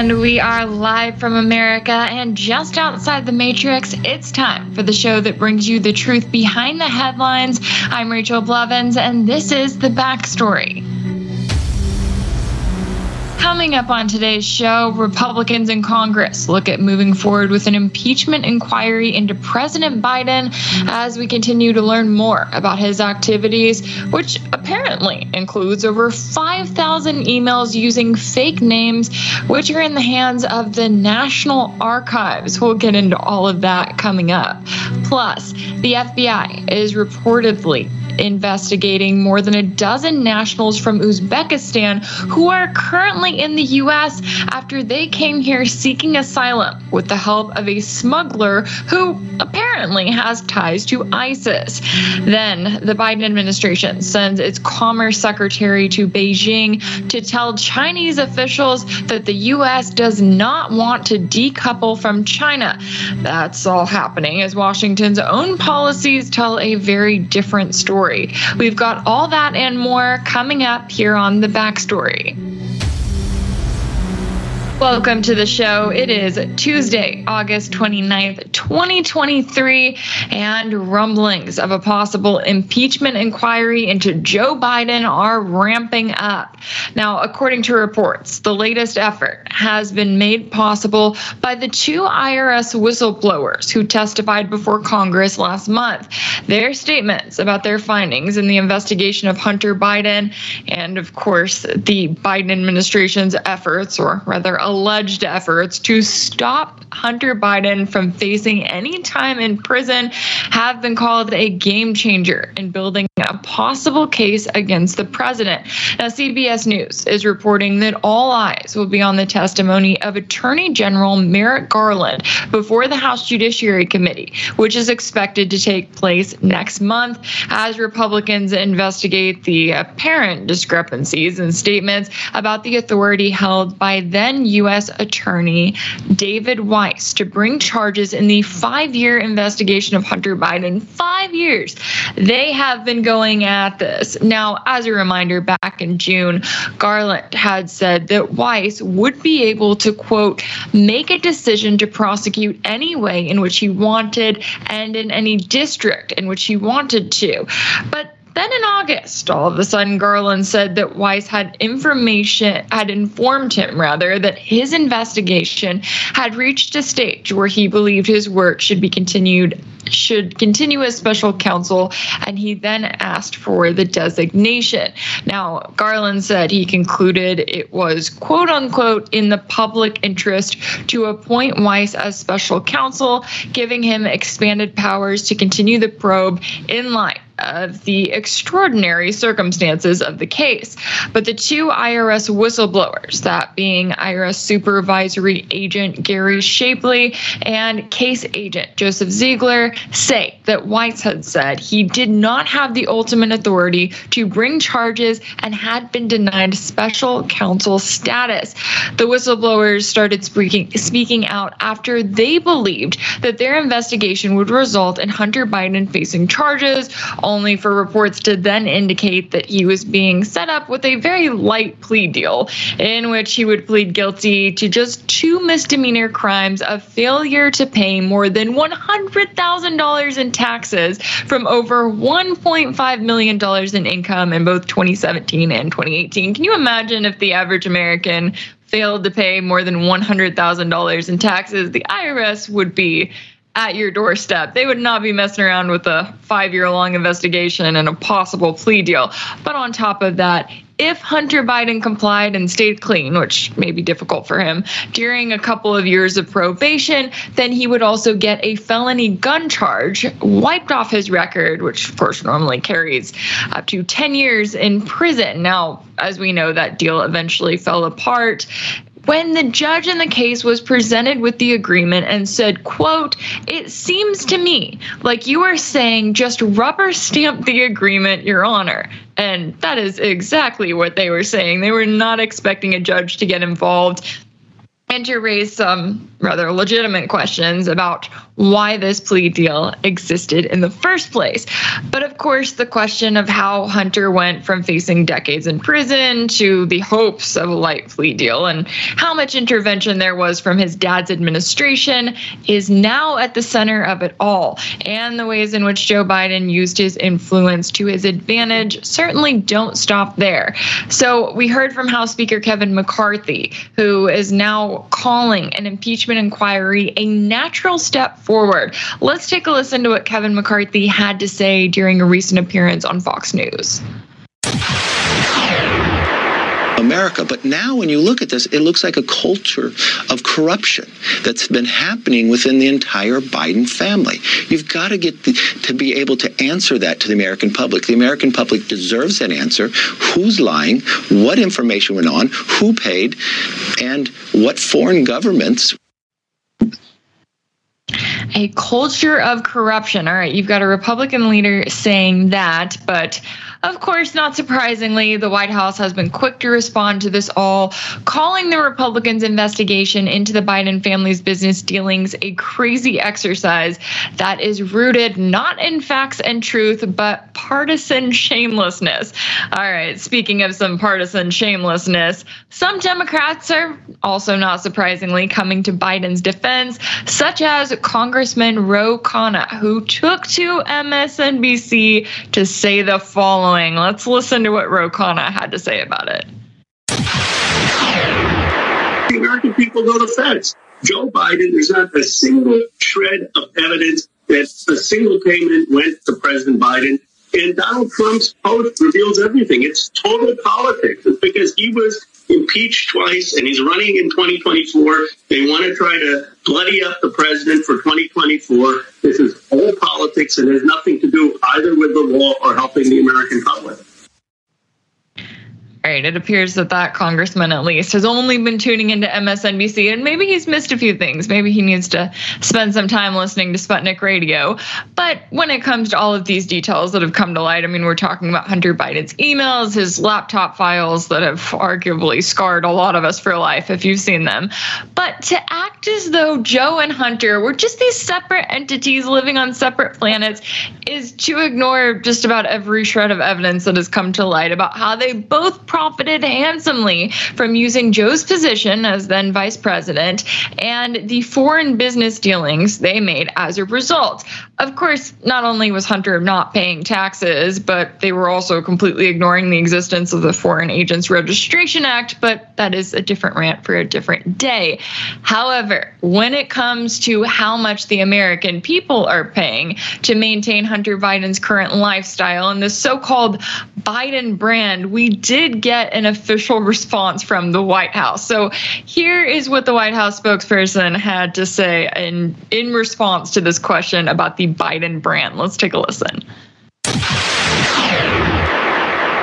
And we are live from America and just outside the Matrix. It's time for the show that brings you the truth behind the headlines. I'm Rachel Blevins, and this is The Backstory. Coming up on today's show, Republicans in Congress look at moving forward with an impeachment inquiry into President Biden as we continue to learn more about his activities, which apparently includes over 5,000 emails using fake names, which are in the hands of the National Archives. We'll get into all of that coming up. Plus, the FBI is reportedly investigating more than a dozen nationals from Uzbekistan who are currently in the U.S. after they came here seeking asylum with the help of a smuggler who apparently has ties to ISIS. Then the Biden administration sends its commerce secretary to Beijing to tell Chinese officials that the U.S. does not want to decouple from China. That's all happening as Washington's own policies tell a very different story story. We've got all that and more coming up here on The Backstory. Welcome to the show. It is Tuesday, August 29th, 2023, and rumblings of a possible impeachment inquiry into Joe Biden are ramping up. Now, according to reports, the latest effort has been made possible by the two IRS whistleblowers who testified before Congress last month. Their statements about their findings in the investigation of Hunter Biden and, of course, the Biden administration's efforts, or rather, alleged efforts to stop Hunter Biden from facing any time in prison have been called a game changer in building a possible case against the president. Now, CBS News is reporting that all eyes will be on the testimony of Attorney General Merrick Garland before the House Judiciary Committee, which is expected to take place next month as Republicans investigate the apparent discrepancies in statements about the authority held by then U.S. Attorney David Weiss to bring charges in the five year investigation of Hunter Biden. Five years. They have been going at this. Now, as a reminder, back in June, Garland had said that Weiss would be able to, quote, make a decision to prosecute any way in which he wanted and in any district in which he wanted to. But then in August, all of a sudden, Garland said that Weiss had information, had informed him rather, that his investigation had reached a stage where he believed his work should be continued, should continue as special counsel, and he then asked for the designation. Now, Garland said he concluded it was quote unquote in the public interest to appoint Weiss as special counsel, giving him expanded powers to continue the probe in light of the extraordinary circumstances of the case. But the two IRS whistleblowers, that being IRS supervisory agent Gary Shapley and case agent Joseph Ziegler, say that Weiss had said he did not have the ultimate authority to bring charges and had been denied special counsel status. The whistleblowers started speaking, speaking out after they believed that their investigation would result in Hunter Biden facing charges only for reports to then indicate that he was being set up with a very light plea deal in which he would plead guilty to just two misdemeanor crimes of failure to pay more than $100,000 in taxes from over $1.5 million in income in both 2017 and 2018. Can you imagine if the average American failed to pay more than $100,000 in taxes? The IRS would be at your doorstep. They would not be messing around with a five year long investigation and a possible plea deal. But on top of that, if Hunter Biden complied and stayed clean, which may be difficult for him, during a couple of years of probation, then he would also get a felony gun charge wiped off his record, which of course normally carries up to 10 years in prison. Now, as we know, that deal eventually fell apart when the judge in the case was presented with the agreement and said quote it seems to me like you are saying just rubber stamp the agreement your honor. And that is exactly what they were saying. They were not expecting a judge to get involved and to raise some rather legitimate questions about why this plea deal existed in the first place. But of course, the question of how Hunter went from facing decades in prison to the hopes of a light plea deal and how much intervention there was from his dad's administration is now at the center of it all. And the ways in which Joe Biden used his influence to his advantage certainly don't stop there. So we heard from House Speaker Kevin McCarthy, who is now calling an impeachment inquiry a natural step forward. Let's take a listen to what Kevin McCarthy had to say during a recent appearance on Fox News. America. But now, when you look at this, it looks like a culture of corruption that's been happening within the entire Biden family. You've got to get the, to be able to answer that to the American public. The American public deserves an answer. Who's lying? What information went on? Who paid? And what foreign governments a culture of corruption. All right, you've got a Republican leader saying that, but of course, not surprisingly, the White House has been quick to respond to this all, calling the Republicans' investigation into the Biden family's business dealings a crazy exercise that is rooted not in facts and truth, but partisan shamelessness. All right, speaking of some partisan shamelessness, some Democrats are also not surprisingly coming to Biden's defense, such as Congressman Ro Khanna, who took to MSNBC to say the following following. Let's listen to what Ro Khanna had to say about it. The American people know the facts. Joe Biden, there's not a single shred of evidence that a single payment went to President Biden. And Donald Trump's post reveals everything. It's total politics. It's because he was impeached twice and he's running in 2024. They want to try to bloody up the president for 2024. This is all politics and has nothing to do either with the law or helping the American public. Right. It appears that that congressman, at least, has only been tuning into MSNBC, and maybe he's missed a few things. Maybe he needs to spend some time listening to Sputnik Radio. But when it comes to all of these details that have come to light, I mean, we're talking about Hunter Biden's emails, his laptop files that have arguably scarred a lot of us for life, if you've seen them. But to act as though Joe and Hunter were just these separate entities living on separate planets is to ignore just about every shred of evidence that has come to light about how they both profited handsomely from using Joe's position as then vice president and the foreign business dealings they made as a result. Of course, not only was Hunter not paying taxes, but they were also completely ignoring the existence of the Foreign Agents Registration Act, but that is a different rant for a different day. However, when it comes to how much the American people are paying to maintain Hunter Biden's current lifestyle and the so called Biden brand, we did get an official response from the White House. So here is what the White House spokesperson had to say in, in response to this question about the Biden brand. Let's take a listen.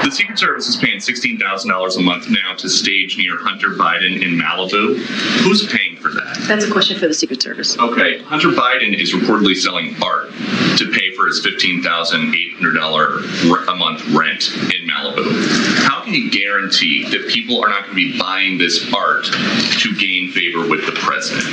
The Secret Service is paying $16,000 a month now to stage near Hunter Biden in Malibu. Who's paying for that? That's a question for the Secret Service. Okay, Hunter Biden is reportedly selling art to pay for his $15,800 a month rent in Malibu. How can you guarantee that people are not going to be buying this art to gain favor with the president?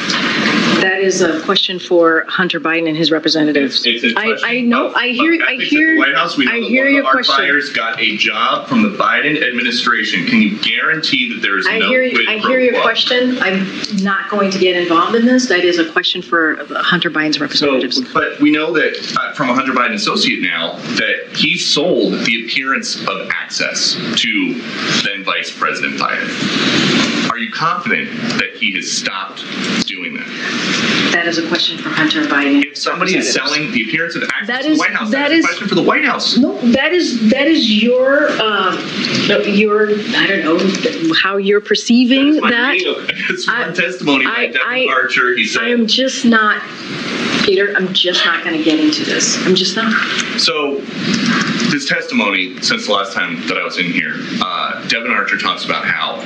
That is a question for Hunter Biden and his representatives. It's, it's I, I know. I hear. I hear. White House, we know I hear your art question. buyers got a job from the Biden administration. Can you guarantee that there is I no hear. I hear your question. I'm not going to get involved in this. That is a question for Hunter Biden's So, representatives. but we know that uh, from a Hunter Biden associate now that he sold the appearance of access to then Vice President Biden. Are you confident that he has stopped doing that? that is a question for Hunter Biden. If somebody is selling the appearance of access That to the White House, that that's is- a question for the White House. No, that is that is your um, your I don't know how you're perceiving That's my that. reading of it. It's I- testimony I- Devon I- Archer. He said. I am just not, Peter. I'm just not going to get into this. I'm just not. So, this testimony, since the last time that I was in here, uh, Devon Archer talks about how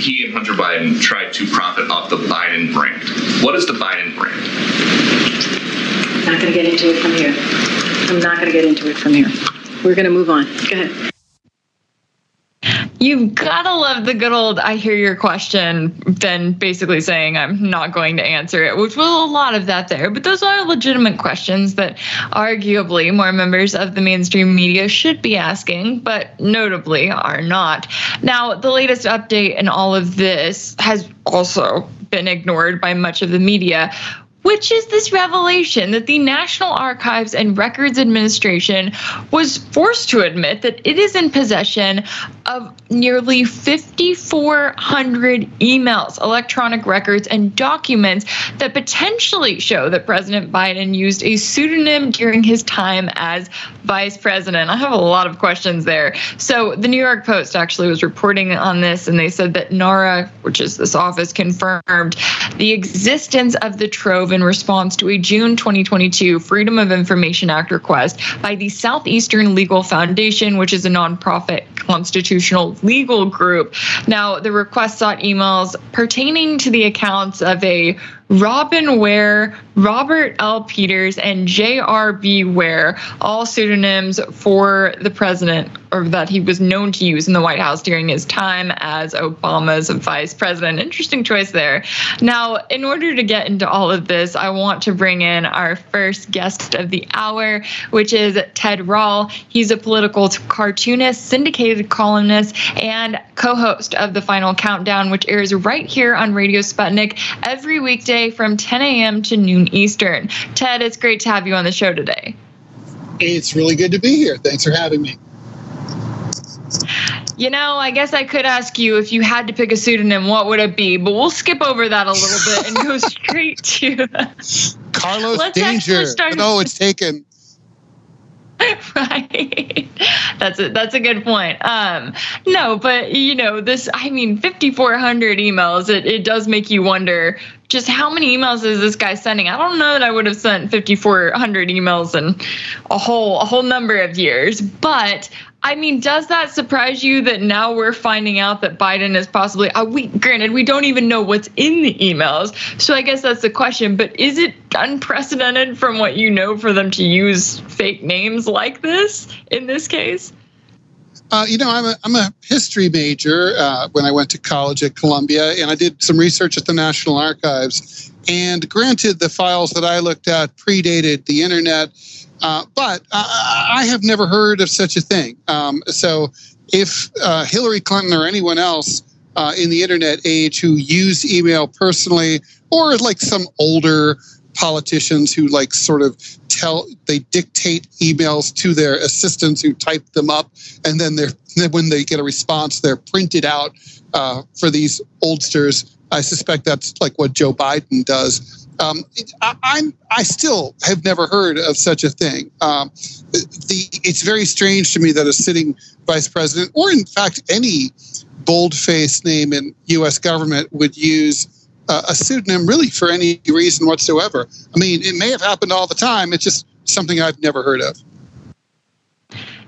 he and Hunter Biden tried to profit off the Biden brand. What is the Biden brand? Not going to get into it from here. I'm not going to get into it from here. We're going to move on. Go ahead. You've gotta love the good old I hear your question, then basically saying I'm not going to answer it, which was a lot of that there. But those are legitimate questions that arguably more members of the mainstream media should be asking, but notably are not. Now, the latest update in all of this has also been ignored by much of the media which is this revelation that the National Archives and Records Administration was forced to admit that it is in possession of nearly 5,400 emails, electronic records, and documents that potentially show that President Biden used a pseudonym during his time as vice president. I have a lot of questions there. So, the New York Post actually was reporting on this, and they said that NARA, which is this office, confirmed the existence of the trove in response to a June 2022 Freedom of Information Act request by the Southeastern Legal Foundation, which is a nonprofit legal group. Now, the request sought emails pertaining to the accounts of a Robin Ware, Robert L. Peters, and J.R.B. Ware, all pseudonyms for the president, or that he was known to use in the White House during his time as Obama's vice president. Interesting choice there. Now, in order to get into all of this, I want to bring in our first guest of the hour, which is Ted Rall. He's a political cartoonist, syndicated columnist, and co host of The Final Countdown, which airs right here on Radio Sputnik every weekday from 10 a.m. to noon Eastern. Ted, it's great to have you on the show today. It's really good to be here. Thanks for having me. You know, I guess I could ask you if you had to pick a pseudonym, what would it be? But we'll skip over that a little bit and go straight to Carlos Let's Danger. No, it's taken. right that's a that's a good point um no but you know this i mean 5400 emails it, it does make you wonder just how many emails is this guy sending i don't know that i would have sent 5400 emails in a whole a whole number of years but I mean, does that surprise you that now we're finding out that Biden is possibly? Uh, we granted we don't even know what's in the emails, so I guess that's the question. But is it unprecedented from what you know for them to use fake names like this in this case? Uh, you know, I'm a, I'm a history major uh, when I went to college at Columbia, and I did some research at the National Archives. And granted, the files that I looked at predated the internet uh, but I have never heard of such a thing. Um, so if uh, Hillary Clinton or anyone else uh, in the internet age who use email personally, or like some older politicians who like sort of tell they dictate emails to their assistants who type them up and then they're then when they get a response they're printed out uh, for these oldsters i suspect that's like what joe biden does um, I, I'm I still have never heard of such a thing. Um, the it's very strange to me that a sitting vice president, or in fact any bold-faced name in U.S. government, would use uh, a pseudonym really for any reason whatsoever. I mean, it may have happened all the time. It's just something I've never heard of.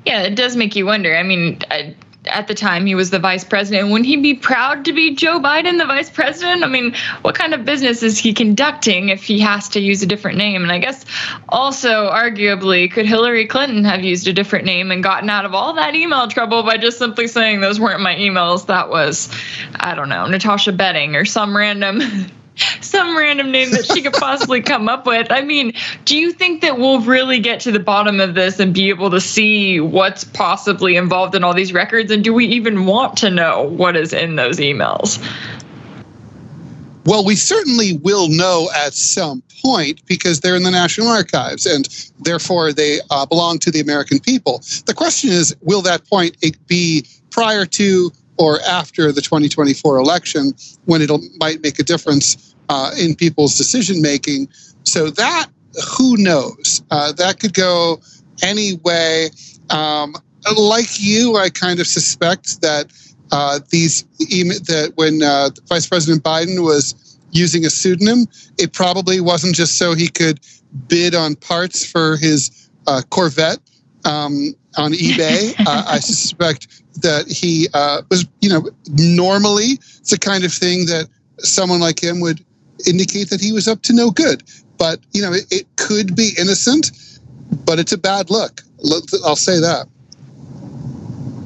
Yeah, it does make you wonder. I mean, I, at the time he was the vice president. Wouldn't he be proud to be Joe Biden, the vice president? I mean, what kind of business is he conducting if he has to use a different name? And I guess also, arguably, could Hillary Clinton have used a different name and gotten out of all that email trouble by just simply saying those weren't my emails? That was, I don't know, Natasha Betting or some random some random name that she could possibly come up with. I mean, do you think that we'll really get to the bottom of this and be able to see what's possibly involved in all these records? And do we even want to know what is in those emails? Well, we certainly will know at some point because they're in the National Archives and therefore they uh, belong to the American people. The question is will that point be prior to or after the 2024 election when it might make a difference uh, in people's decision making. So that who knows? Uh, that could go any way. Um, like you, I kind of suspect that uh, these that when uh, Vice President Biden was using a pseudonym, it probably wasn't just so he could bid on parts for his uh, Corvette um, on eBay. Uh, I suspect that he uh, was, you know, normally it's the kind of thing that someone like him would indicate that he was up to no good. But, you know, it, it could be innocent, but it's a bad look. I'll say that.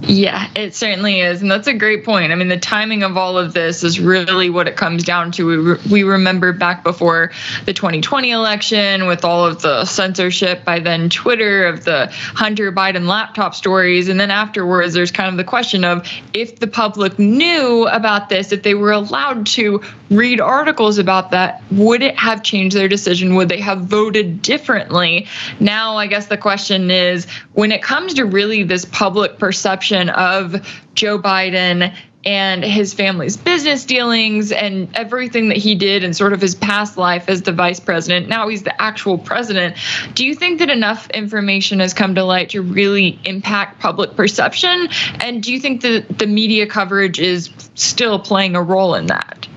Yeah, it certainly is. And that's a great point. I mean, the timing of all of this is really what it comes down to. We, re- we remember back before the 2020 election with all of the censorship by then Twitter of the Hunter Biden laptop stories. And then afterwards, there's kind of the question of if the public knew about this, if they were allowed to read articles about that, would it have changed their decision? Would they have voted differently? Now, I guess the question is when it comes to really this public perception of Joe Biden and his family's business dealings and everything that he did and sort of his past life as the vice president. Now he's the actual president. Do you think that enough information has come to light to really impact public perception? And do you think that the media coverage is still playing a role in that?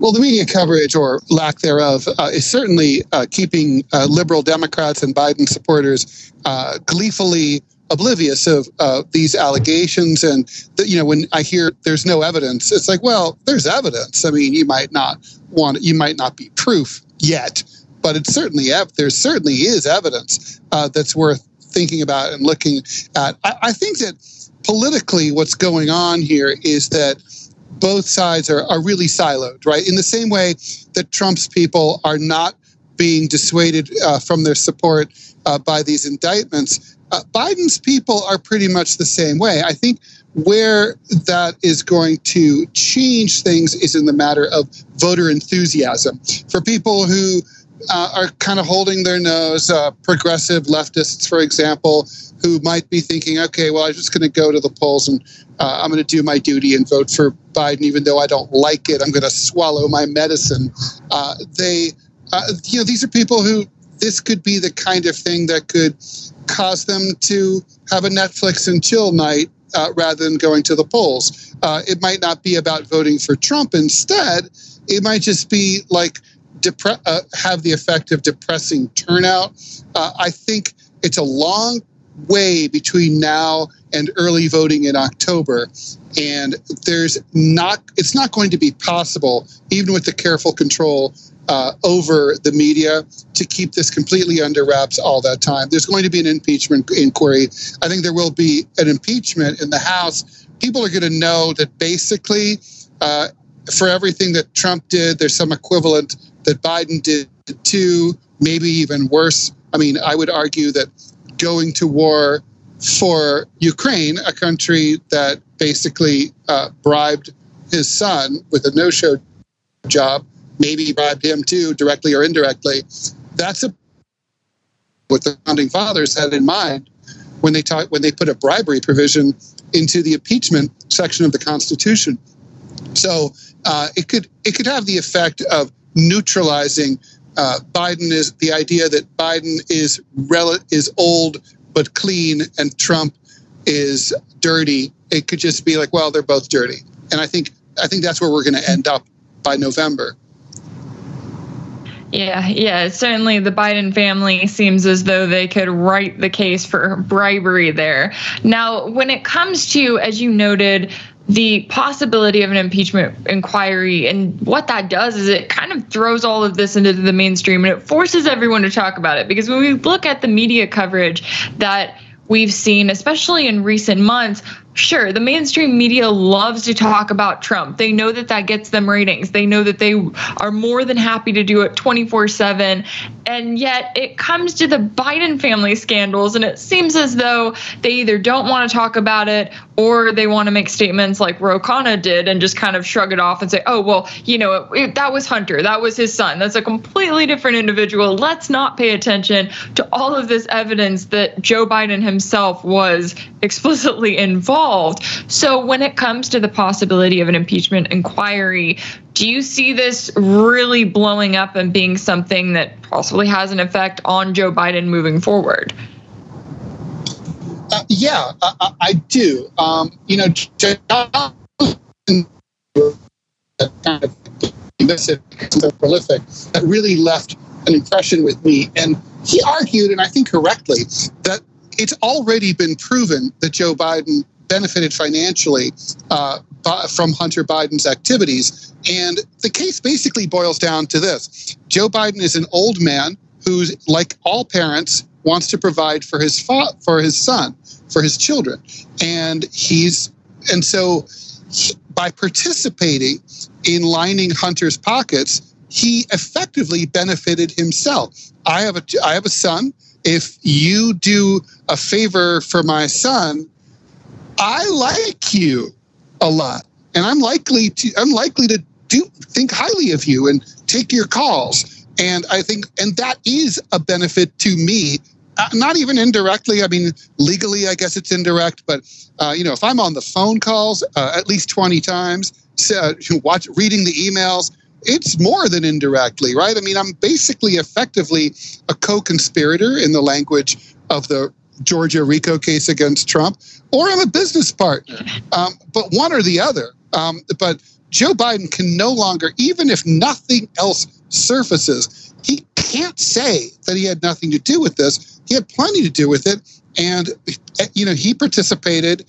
Well, the media coverage or lack thereof uh, is certainly uh, keeping uh, liberal Democrats and Biden supporters uh, gleefully oblivious of uh, these allegations. And the, you know, when I hear there's no evidence, it's like, well, there's evidence. I mean, you might not want, you might not be proof yet, but it's certainly there certainly is evidence uh, that's worth thinking about and looking at. I, I think that politically, what's going on here is that both sides are, are really siloed, right? In the same way that Trump's people are not being dissuaded uh, from their support uh, by these indictments, uh, Biden's people are pretty much the same way. I think where that is going to change things is in the matter of voter enthusiasm. For people who uh, are kind of holding their nose, uh, progressive leftists, for example, who might be thinking, okay, well, I'm just going to go to the polls and uh, I'm going to do my duty and vote for Biden, even though I don't like it. I'm going to swallow my medicine. Uh, they, uh, you know, these are people who this could be the kind of thing that could cause them to have a Netflix and chill night uh, rather than going to the polls. Uh, it might not be about voting for Trump. Instead, it might just be like depre- uh, have the effect of depressing turnout. I think it's a long way between now and early voting in October. And there's not, it's not going to be possible, even with the careful control uh, over the media, to keep this completely under wraps all that time. There's going to be an impeachment inquiry. I think there will be an impeachment in the House. People are going to know that basically, uh, for everything that Trump did, there's some equivalent that Biden did too, maybe even worse. I mean, I would argue that going to war for Ukraine, a country that basically uh, bribed his son with a no show job, maybe bribed him too, directly or indirectly. That's a, what the founding fathers had in mind when they talk, when they put a bribery provision into the impeachment section of the Constitution. So uh, it could it could have the effect of neutralizing uh, Biden is the idea that Biden is rel- is old but clean and Trump is dirty. It could just be like, well, they're both dirty, and I think I think that's where we're going to end up by November. Yeah, yeah, certainly the Biden family seems as though they could write the case for bribery there. Now, when it comes to, as you noted, the possibility of an impeachment inquiry and what that does is it kind of throws all of this into the mainstream and it forces everyone to talk about it. Because when we look at the media coverage that we've seen especially in recent months Sure, the mainstream media loves to talk about Trump. They know that that gets them ratings. They know that they are more than happy to do it 24 7. And yet it comes to the Biden family scandals, and it seems as though they either don't want to talk about it or they want to make statements like Ro Khanna did and just kind of shrug it off and say, oh, well, you know, it, it, that was Hunter. That was his son. That's a completely different individual. Let's not pay attention to all of this evidence that Joe Biden himself was explicitly involved involved. So when it comes to the possibility of an impeachment inquiry, do you see this really blowing up and being something that possibly has an effect on Joe Biden moving forward? Uh, yeah, I, I do. Um, you know, kind of prolific that really left an impression with me. And he argued, and I think correctly, that it's already been proven that Joe Biden benefited financially uh, from Hunter Biden's activities. And the case basically boils down to this Joe Biden is an old man who's, like all parents, wants to provide for his fa- for his son, for his children, and he's and so he, by participating in lining Hunter's pockets, he effectively benefited himself. I have a I have a son. If you do a favor for my son, I like you a lot, and I'm likely to I'm likely to do think highly of you and take your calls. And I think, and that is a benefit to me. Uh, not even indirectly. I mean, legally, I guess it's indirect. But uh, you know, if I'm on the phone calls uh, at least twenty times, watch reading the emails, it's more than indirectly, right? I mean, I'm basically effectively a co-conspirator in the language of the Georgia RICO case against Trump, or I'm a business partner. Um, but one or the other. Um, but Joe Biden can no longer, even if nothing else surfaces, he can't say that he had nothing to do with this. He had plenty to do with it. And, you know, he participated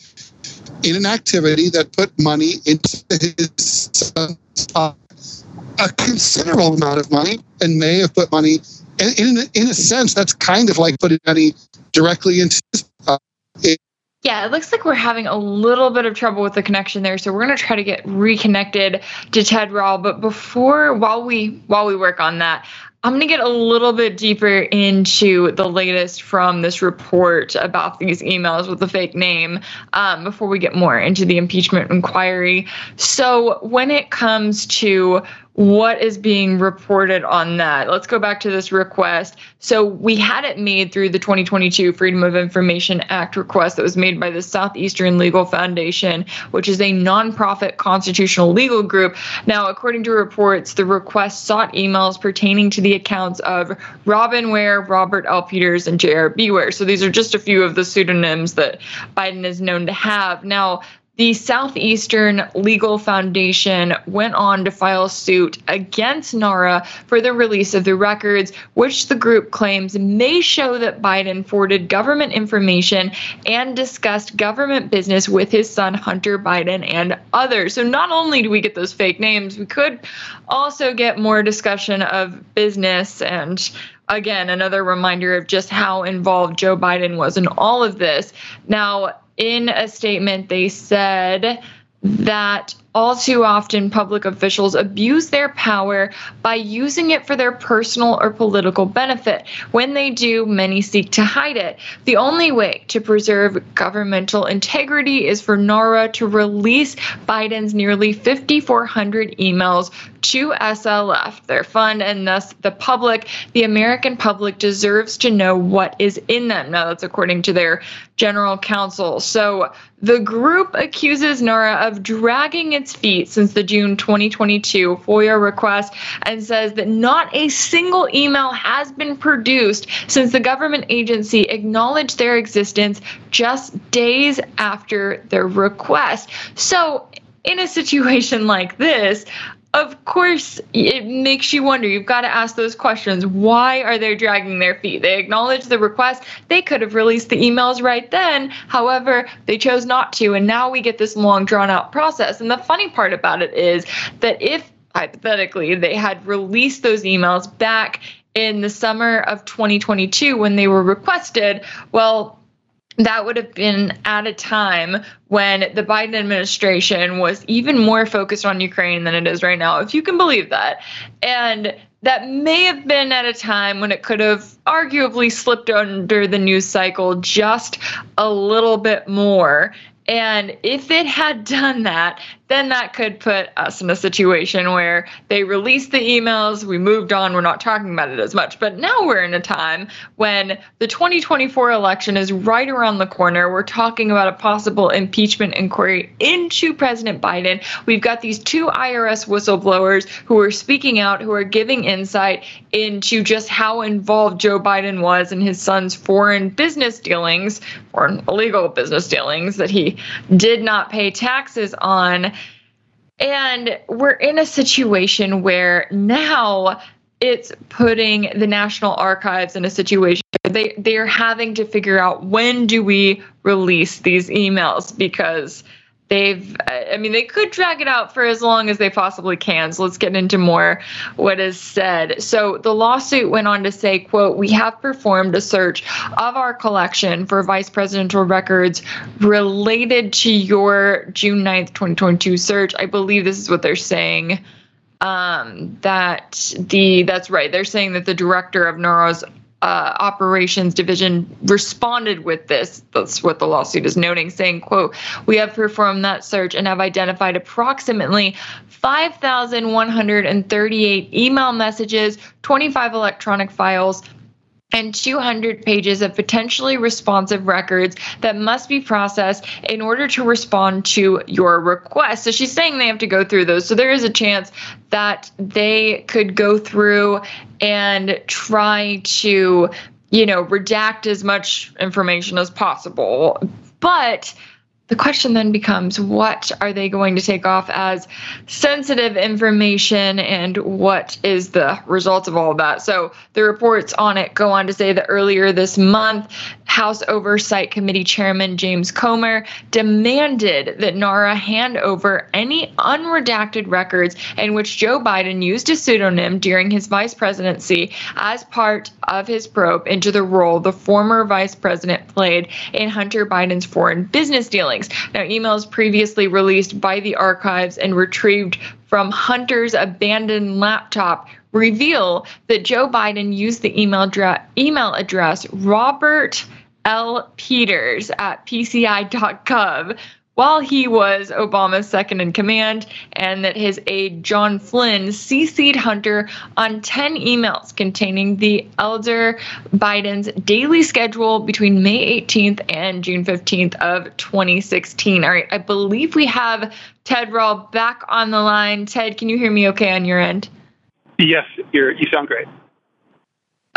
in an activity that put money into his son's pocket, a considerable amount of money, and may have put money, in, in, in a sense, that's kind of like putting money directly into pocket. Yeah, it looks like we're having a little bit of trouble with the connection there, so we're going to try to get reconnected to Ted Rall. But before, while we while we work on that, I'm going to get a little bit deeper into the latest from this report about these emails with the fake name um, before we get more into the impeachment inquiry. So, when it comes to what is being reported on that. Let's go back to this request. So we had it made through the 2022 Freedom of Information Act request that was made by the Southeastern Legal Foundation, which is a nonprofit constitutional legal group. Now, according to reports, the request sought emails pertaining to the accounts of Robin Ware, Robert L. Peters, and J.R.B. Ware. So these are just a few of the pseudonyms that Biden is known to have. Now, the Southeastern Legal Foundation went on to file suit against NARA for the release of the records, which the group claims may show that Biden forwarded government information and discussed government business with his son Hunter Biden and others. So not only do we get those fake names, we could also get more discussion of business and again, another reminder of just how involved Joe Biden was in all of this. Now, in a statement, they said that all too often public officials abuse their power by using it for their personal or political benefit. When they do, many seek to hide it. The only way to preserve governmental integrity is for NARA to release Biden's nearly 5,400 emails to SLF, their fund, and thus the public, the American public, deserves to know what is in them. Now, that's according to their general counsel. So the group accuses NARA of dragging its feet since the June 2022 FOIA request and says that not a single email has been produced since the government agency acknowledged their existence just days after their request. So, in a situation like this, of course, it makes you wonder. You've got to ask those questions. Why are they dragging their feet? They acknowledged the request. They could have released the emails right then. However, they chose not to. And now we get this long, drawn out process. And the funny part about it is that if hypothetically they had released those emails back in the summer of 2022 when they were requested, well, that would have been at a time when the Biden administration was even more focused on Ukraine than it is right now, if you can believe that. And that may have been at a time when it could have arguably slipped under the news cycle just a little bit more. And if it had done that, then that could put us in a situation where they released the emails, we moved on, we're not talking about it as much. But now we're in a time when the 2024 election is right around the corner. We're talking about a possible impeachment inquiry into President Biden. We've got these two IRS whistleblowers who are speaking out, who are giving insight into just how involved Joe Biden was in his son's foreign business dealings, foreign illegal business dealings that he did not pay taxes on. And we're in a situation where now it's putting the National Archives in a situation they they're having to figure out when do we release these emails because they've i mean they could drag it out for as long as they possibly can. So let's get into more what is said. So the lawsuit went on to say quote we have performed a search of our collection for vice presidential records related to your june 9th 2022 search. I believe this is what they're saying um, that the that's right. They're saying that the director of NARA's uh, operations division responded with this. That's what the lawsuit is noting saying quote we have performed that search and have identified approximately 5138 email messages 25 electronic files and 200 pages of potentially responsive records that must be processed in order to respond to your request. So she's saying they have to go through those. So there is a chance that they could go through and try to, you know, redact as much information as possible. But the question then becomes what are they going to take off as sensitive information and what is the result of all of that? So the reports on it go on to say that earlier this month, House Oversight Committee Chairman James Comer demanded that NARA hand over any unredacted records in which Joe Biden used a pseudonym during his vice presidency as part of his probe into the role the former vice president played in Hunter Biden's foreign business dealings. Now, emails previously released by the archives and retrieved from Hunter's abandoned laptop reveal that Joe Biden used the email, dra- email address Robert L. Peters at PCI.gov while he was Obama's second in command, and that his aide John Flynn CC'd Hunter on 10 emails containing the elder Biden's daily schedule between May 18th and June 15th of 2016. All right, I believe we have Ted Rall back on the line. Ted, can you hear me okay on your end? Yes, you sound great.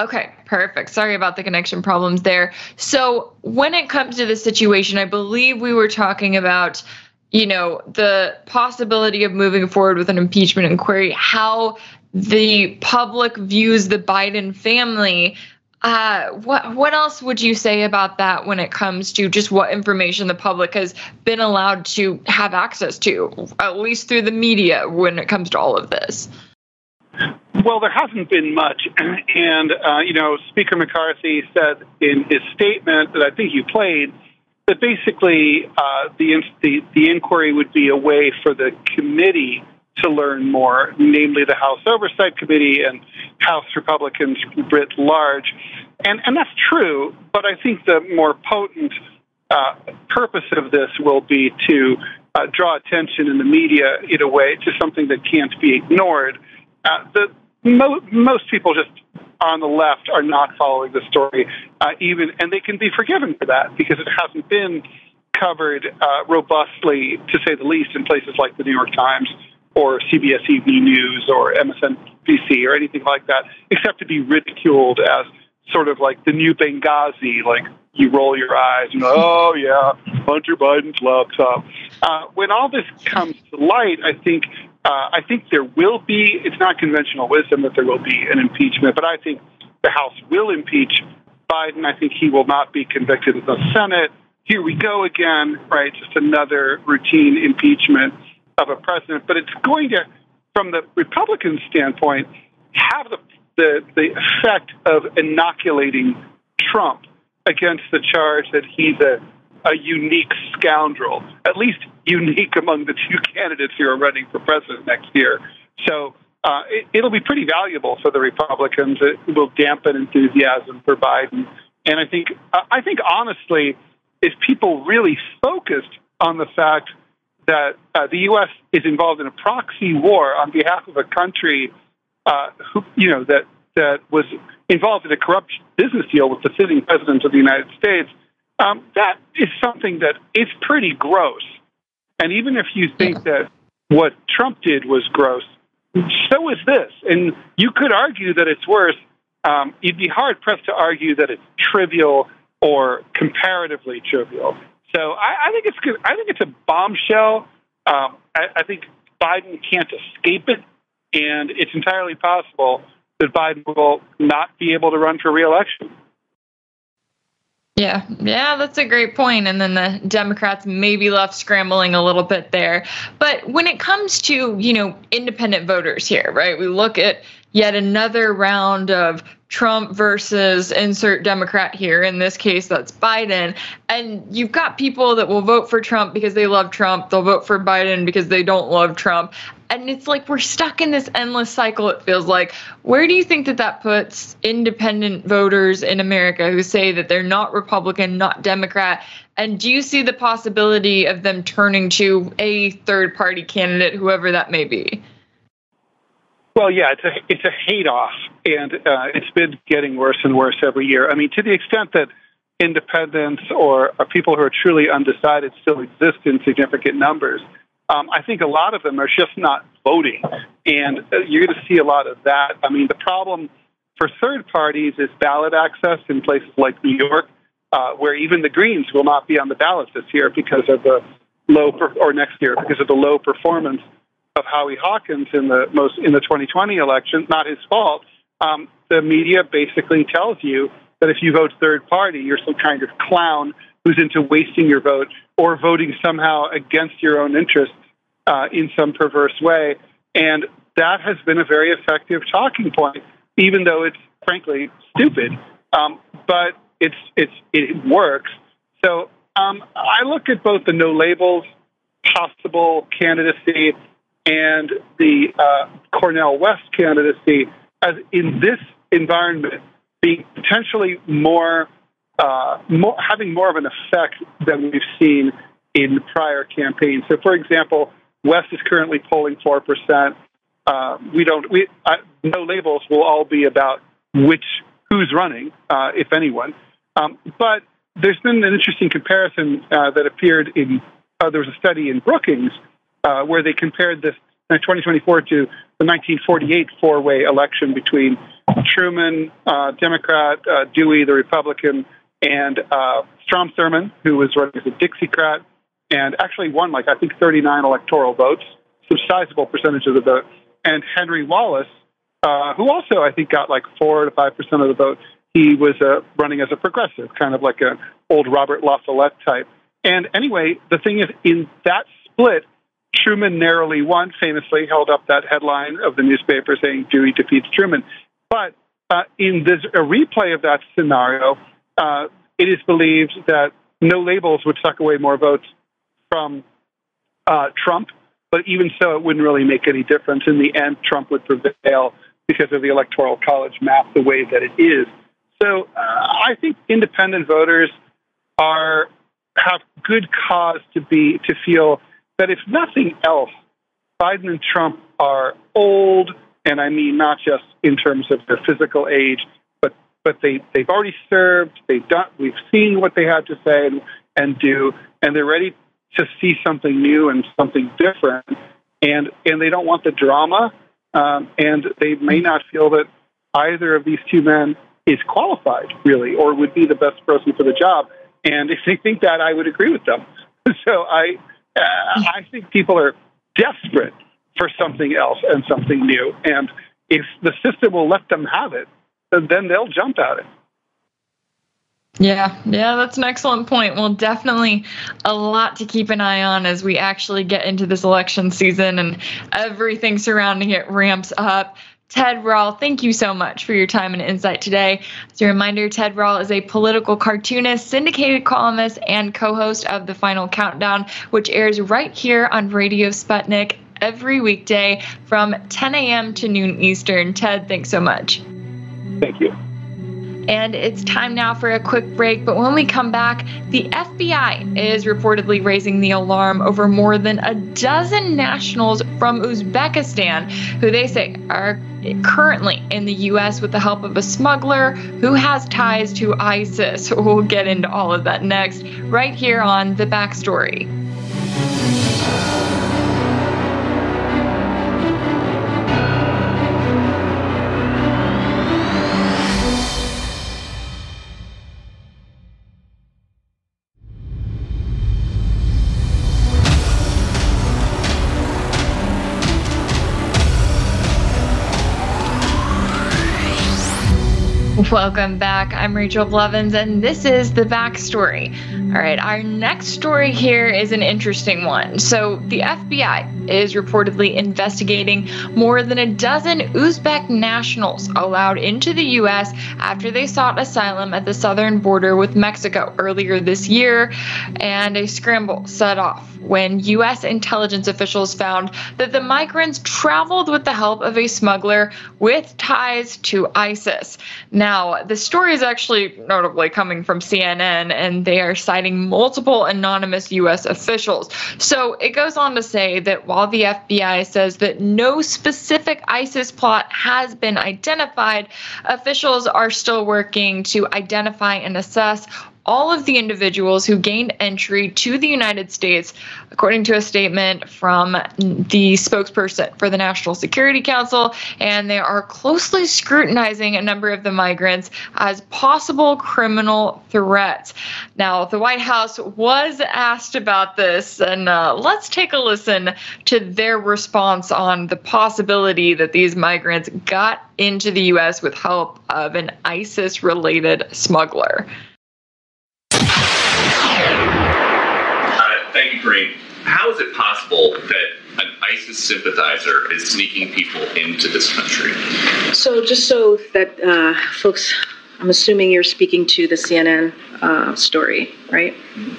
Okay, perfect. Sorry about the connection problems there. So, when it comes to the situation, I believe we were talking about, you know, the possibility of moving forward with an impeachment inquiry, how the public views the Biden family. Uh, what what else would you say about that when it comes to just what information the public has been allowed to have access to, at least through the media, when it comes to all of this? Well, there hasn't been much. And, uh, you know, Speaker McCarthy said in his statement that I think you played that basically uh, the, the, the inquiry would be a way for the committee to learn more, namely the House Oversight Committee and House Republicans writ large. And, and that's true, but I think the more potent uh, purpose of this will be to uh, draw attention in the media in a way to something that can't be ignored. Uh, the mo- most people just on the left are not following the story, uh, even, and they can be forgiven for that because it hasn't been covered uh, robustly, to say the least, in places like the New York Times or CBS Evening News or MSNBC or anything like that, except to be ridiculed as sort of like the new Benghazi, like you roll your eyes and oh yeah, Hunter Biden's laptop. Uh, when all this comes to light, I think uh, I think there will be. It's not conventional wisdom that there will be an impeachment, but I think the House will impeach Biden. I think he will not be convicted in the Senate. Here we go again, right? Just another routine impeachment of a president. But it's going to, from the Republican standpoint, have the the, the effect of inoculating Trump against the charge that he's a a unique scoundrel, at least unique among the two candidates who are running for president next year. So uh, it, will be pretty valuable for the Republicans. It will dampen enthusiasm for Biden. And I think, I think honestly, if people really focused on the fact that uh, the U.S. is involved in a proxy war on behalf of a country uh, who, you know, that that was involved in a corrupt business deal with the sitting president of the United States, um, that is something that is pretty gross. And even if you think that what Trump did was gross, so is this. And you could argue that it's worse. Um, you'd be hard pressed to argue that it's trivial or comparatively trivial. So I, I think it's good. I think it's a bombshell. Um, I, I think Biden can't escape it, and it's entirely possible that Biden will not be able to run for reelection. Yeah, yeah, that's a great point. And then the Democrats may be left scrambling a little bit there. But when it comes to, you know, independent voters here, right, we look at yet another round of Trump versus insert Democrat here. In this case, that's Biden. And you've got people that will vote for Trump because they love Trump. They'll vote for Biden because they don't love Trump and it's like we're stuck in this endless cycle it feels like. Where do you think that that puts independent voters in america who say that they're not republican not democrat? And do you see the possibility of them turning to a third party candidate whoever that may be? Well, yeah, it's a it's a hate off, and uh, it's been getting worse and worse every year. I mean, to the extent that independents or, or people who are truly undecided still exist in significant numbers, um, I think a lot of them are just not voting, and uh, you're going to see a lot of that. I mean, the problem for third parties is ballot access in places like New York, uh, where even the Greens will not be on the ballot this year because of the low per- or next year because of the low performance of Howie Hawkins in the most in the 2020 election. Not his fault. Um, the media basically tells you that if you vote third party, you're some kind of clown who's into wasting your vote or voting somehow against your own interests uh, in some perverse way. And that has been a very effective talking point, even though it's frankly stupid. Um, but it's it's it works. So um, I look at both the no labels possible candidacy and the uh, Cornel West candidacy as in this environment being potentially more uh, more, having more of an effect than we've seen in prior campaigns. So, for example, West is currently polling four percent. Uh, we don't. We uh, no labels will all be about which who's running, uh, if anyone. Um, but there's been an interesting comparison uh, that appeared in. There was a study in Brookings where they compared this 2024 to the 1948 four-way election between Truman, Democrat, Dewey, the Republican, and uh, Strom Thurmond, who was running as a Dixiecrat, and actually won like I think 39 electoral votes, some sizable percentage of the vote, and Henry Wallace, uh, who also I think got like four to five percent of the vote. He was uh, running as a progressive, kind of like an old Robert La Follette type. And anyway, the thing is, in that split, Truman narrowly won, famously held up that headline of the newspaper saying Dewey defeats Truman. But uh, in this a replay of that scenario, uh, it is believed that no labels would suck away more votes from uh, Trump, but even so, it wouldn't really make any difference. In the end, Trump would prevail because of the electoral college map the way that it is. So uh, I think independent voters are have good cause to be to feel that if nothing else, Biden and Trump are old, and I mean not just in terms of their physical age, but they they've already served. They've done. We've seen what they had to say and, and do, and they're ready to see something new and something different. And and they don't want the drama, um, and they may not feel that either of these two men is qualified really, or would be the best person for the job. And if they think that, I would agree with them. so I uh, I think people are desperate for something else and something new, and if the system will let them have it, then they'll jump at it. Yeah, yeah, that's an excellent point. Well, definitely a lot to keep an eye on as we actually get into this election season and everything surrounding it ramps up. Ted Rall, thank you so much for your time and insight today. As a reminder, Ted Rall is a political cartoonist, syndicated columnist, and co host of The Final Countdown, which airs right here on Radio Sputnik every weekday from 10 a.m. to noon Eastern. Ted, thanks so much. Thank you. And it's time now for a quick break. But when we come back, the FBI is reportedly raising the alarm over more than a dozen nationals from Uzbekistan who they say are currently in the U.S. with the help of a smuggler who has ties to ISIS. We'll get into all of that next, right here on The Backstory. Welcome back. I'm Rachel Blevins, and this is the backstory. All right, our next story here is an interesting one. So, the FBI is reportedly investigating more than a dozen Uzbek nationals allowed into the U.S. after they sought asylum at the southern border with Mexico earlier this year, and a scramble set off when U.S. intelligence officials found that the migrants traveled with the help of a smuggler with ties to ISIS. Now, the story is actually notably coming from CNN, and they are citing multiple anonymous U.S. officials. So it goes on to say that while the FBI says that no specific ISIS plot has been identified, officials are still working to identify and assess all of the individuals who gained entry to the United States, according to a statement from the spokesperson for the National Security Council. And they are closely scrutinizing a number of the migrants as possible criminal threats. Now, the White House was asked about this, and uh, let's take a listen to their response on the possibility that these migrants got into the U.S. with help of an ISIS related smuggler. Karine. How is it possible that an ISIS sympathizer is sneaking people into this country? So, just so that uh, folks, I'm assuming you're speaking to the CNN uh, story, right?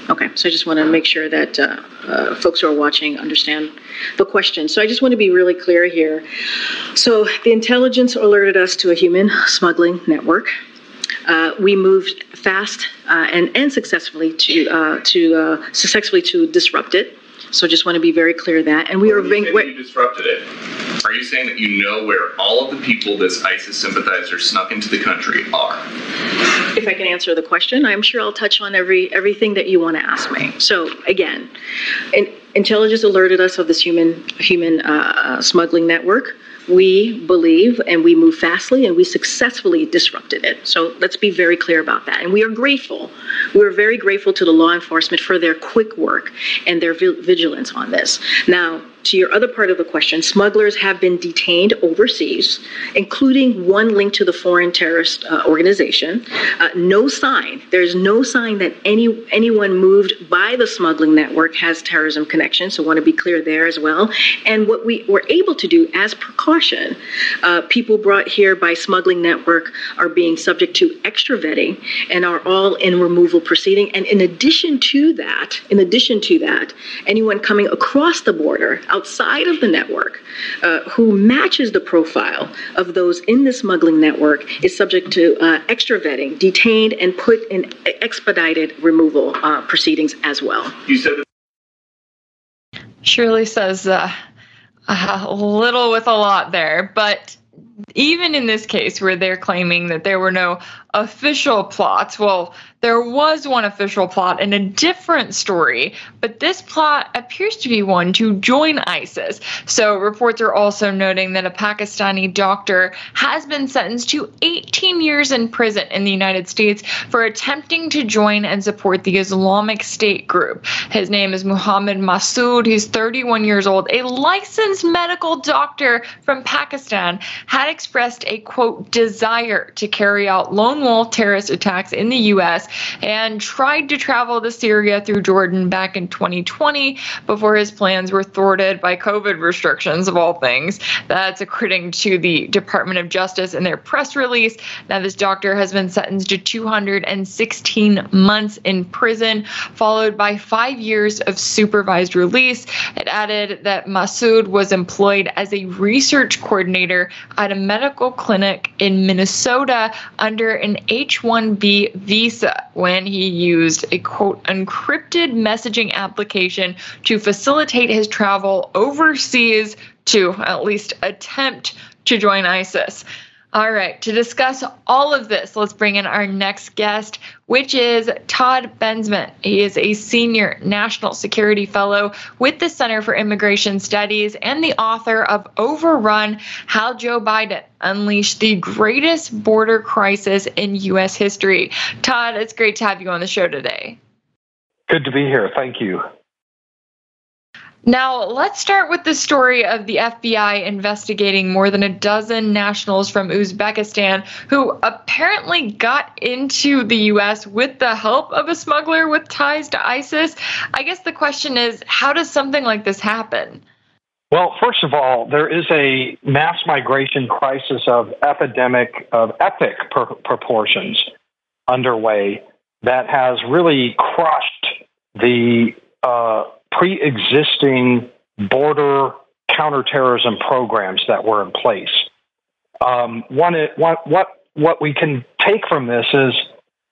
Okay, so I just want to make sure that uh, uh, folks who are watching understand the question. So, I just want to be really clear here. So, the intelligence alerted us to a human smuggling network. Uh, we moved fast uh, and and successfully to uh, to uh, successfully to disrupt it. So just want to be very clear that, and we are you being. you disrupted it. Are you saying that you know where all of the people this ISIS sympathizer snuck into the country are? If I can answer the question, I'm sure I'll touch on every everything that you want to ask me. So again, in, intelligence alerted us of this human human uh, smuggling network. We believe and we move fastly and we successfully disrupted it. So let's be very clear about that. And we are grateful. We're very grateful to the law enforcement for their quick work and their vigilance on this. Now, to your other part of the question, smugglers have been detained overseas, including one linked to the foreign terrorist uh, organization. Uh, no sign, there's no sign that any anyone moved by the smuggling network has terrorism connections. So, want to be clear there as well. And what we were able to do as precaution, uh, people brought here by smuggling network are being subject to extra vetting and are all in removal proceeding. And in addition to that, in addition to that, anyone coming across the border outside of the network uh, who matches the profile of those in the smuggling network is subject to uh, extra vetting, detained, and put in expedited removal uh, proceedings as well. You said that Shirley says uh, a little with a lot there, but even in this case where they're claiming that there were no official plots, well, there was one official plot in a different story, but this plot appears to be one to join ISIS. So reports are also noting that a Pakistani doctor has been sentenced to 18 years in prison in the United States for attempting to join and support the Islamic State group. His name is Muhammad Masood. He's 31 years old, a licensed medical doctor from Pakistan, had expressed a quote desire to carry out lone wolf terrorist attacks in the U.S. and tried to travel to Syria through Jordan back in 2020 before his plans were thwarted by COVID restrictions, of all things. That's according to the Department of Justice in their press release. Now, this doctor has been sentenced to 216 months in prison, followed by five years of supervised release. It added that Masood was employed as a research coordinator at a medical clinic in Minnesota under an H 1B visa when he used a quote encrypted messaging application to facilitate his travel overseas to at least attempt to join ISIS. All right, to discuss all of this, let's bring in our next guest, which is Todd Bensman. He is a senior national security fellow with the Center for Immigration Studies and the author of Overrun How Joe Biden Unleashed the Greatest Border Crisis in U.S. History. Todd, it's great to have you on the show today. Good to be here. Thank you. Now, let's start with the story of the FBI investigating more than a dozen nationals from Uzbekistan who apparently got into the U.S. with the help of a smuggler with ties to ISIS. I guess the question is how does something like this happen? Well, first of all, there is a mass migration crisis of epidemic, of epic proportions underway that has really crushed the uh, pre existing border counterterrorism programs that were in place. Um, one, what, what, what we can take from this is